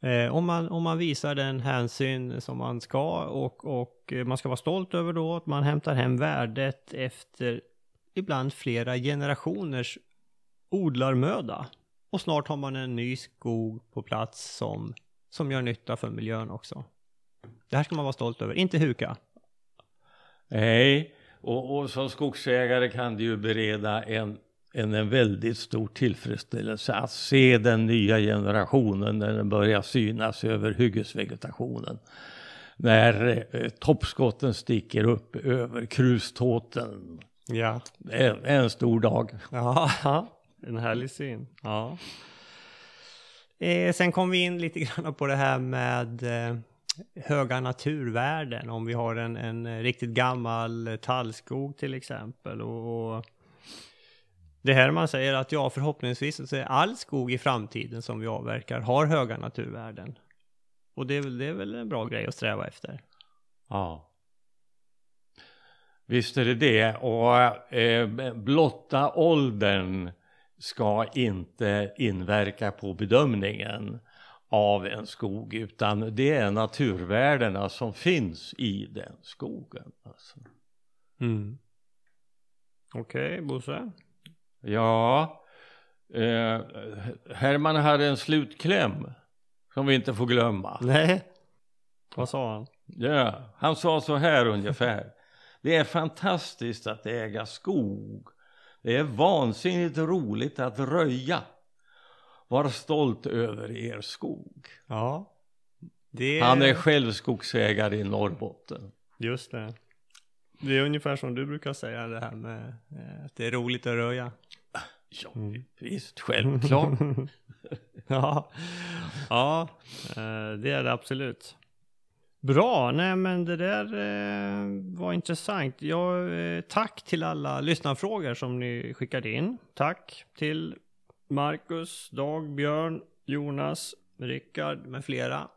Eh, om, man, om man visar den hänsyn som man ska och, och eh, man ska vara stolt över då att man hämtar hem värdet efter ibland flera generationers odlarmöda. Och snart har man en ny skog på plats som, som gör nytta för miljön också. Det här ska man vara stolt över, inte huka. Nej, och, och som skogsägare kan det ju bereda en, en, en väldigt stor tillfredsställelse att se den nya generationen när den börjar synas över hyggesvegetationen. När eh, toppskotten sticker upp över kruståten. Ja. Är en stor dag. Ja, en härlig syn. Ja. Eh, sen kom vi in lite grann på det här med eh, höga naturvärden. Om vi har en, en riktigt gammal tallskog till exempel. Och, och det här man säger att ja, förhoppningsvis så är all skog i framtiden som vi avverkar har höga naturvärden. Och det är väl, det är väl en bra grej att sträva efter. Ja. Visst är det det. Och eh, blotta åldern ska inte inverka på bedömningen av en skog utan det är naturvärdena som finns i den skogen. Alltså. Mm. Okej, Bosse? Ja, eh, Herman hade en slutkläm som vi inte får glömma. Nej. Vad sa han? Ja, han sa så här ungefär. (laughs) Det är fantastiskt att äga skog. Det är vansinnigt roligt att röja. Var stolt över er skog. Ja. Det Han är själv skogsägare i Norrbotten. Just det. Det är ungefär som du brukar säga det här med eh, att det är roligt att röja. Ja, visst, självklart. (laughs) Ja, ja eh, det är det absolut. Bra, nej men det där eh, var intressant. Ja, tack till alla lyssnarfrågor som ni skickade in. Tack till Marcus, Dag, Björn, Jonas, Rickard med flera.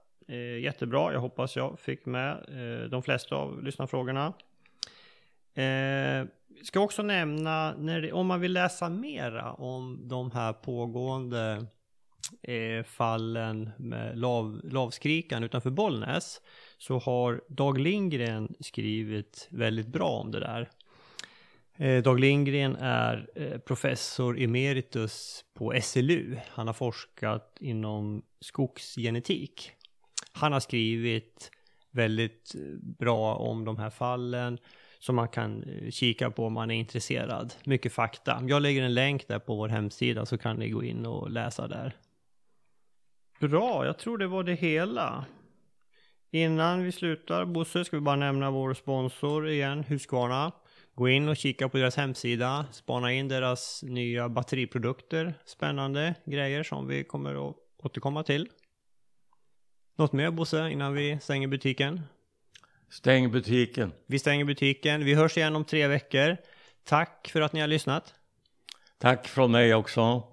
Jättebra, jag hoppas jag fick med de flesta av lyssnarfrågorna. Eh, ska också nämna, när det, om man vill läsa mera om de här pågående eh, fallen med lav, lavskrikan utanför Bollnäs så har Dag Lindgren skrivit väldigt bra om det där. Eh, Dag Lindgren är eh, professor emeritus på SLU. Han har forskat inom skogsgenetik. Han har skrivit väldigt eh, bra om de här fallen som man kan eh, kika på om man är intresserad. Mycket fakta. Jag lägger en länk där på vår hemsida så kan ni gå in och läsa där. Bra, jag tror det var det hela. Innan vi slutar, Bosse, ska vi bara nämna vår sponsor igen, Husqvarna. Gå in och kika på deras hemsida, spana in deras nya batteriprodukter, spännande grejer som vi kommer att återkomma till. Något mer Bosse innan vi stänger butiken? Stäng butiken. Vi stänger butiken. Vi hörs igen om tre veckor. Tack för att ni har lyssnat. Tack från mig också.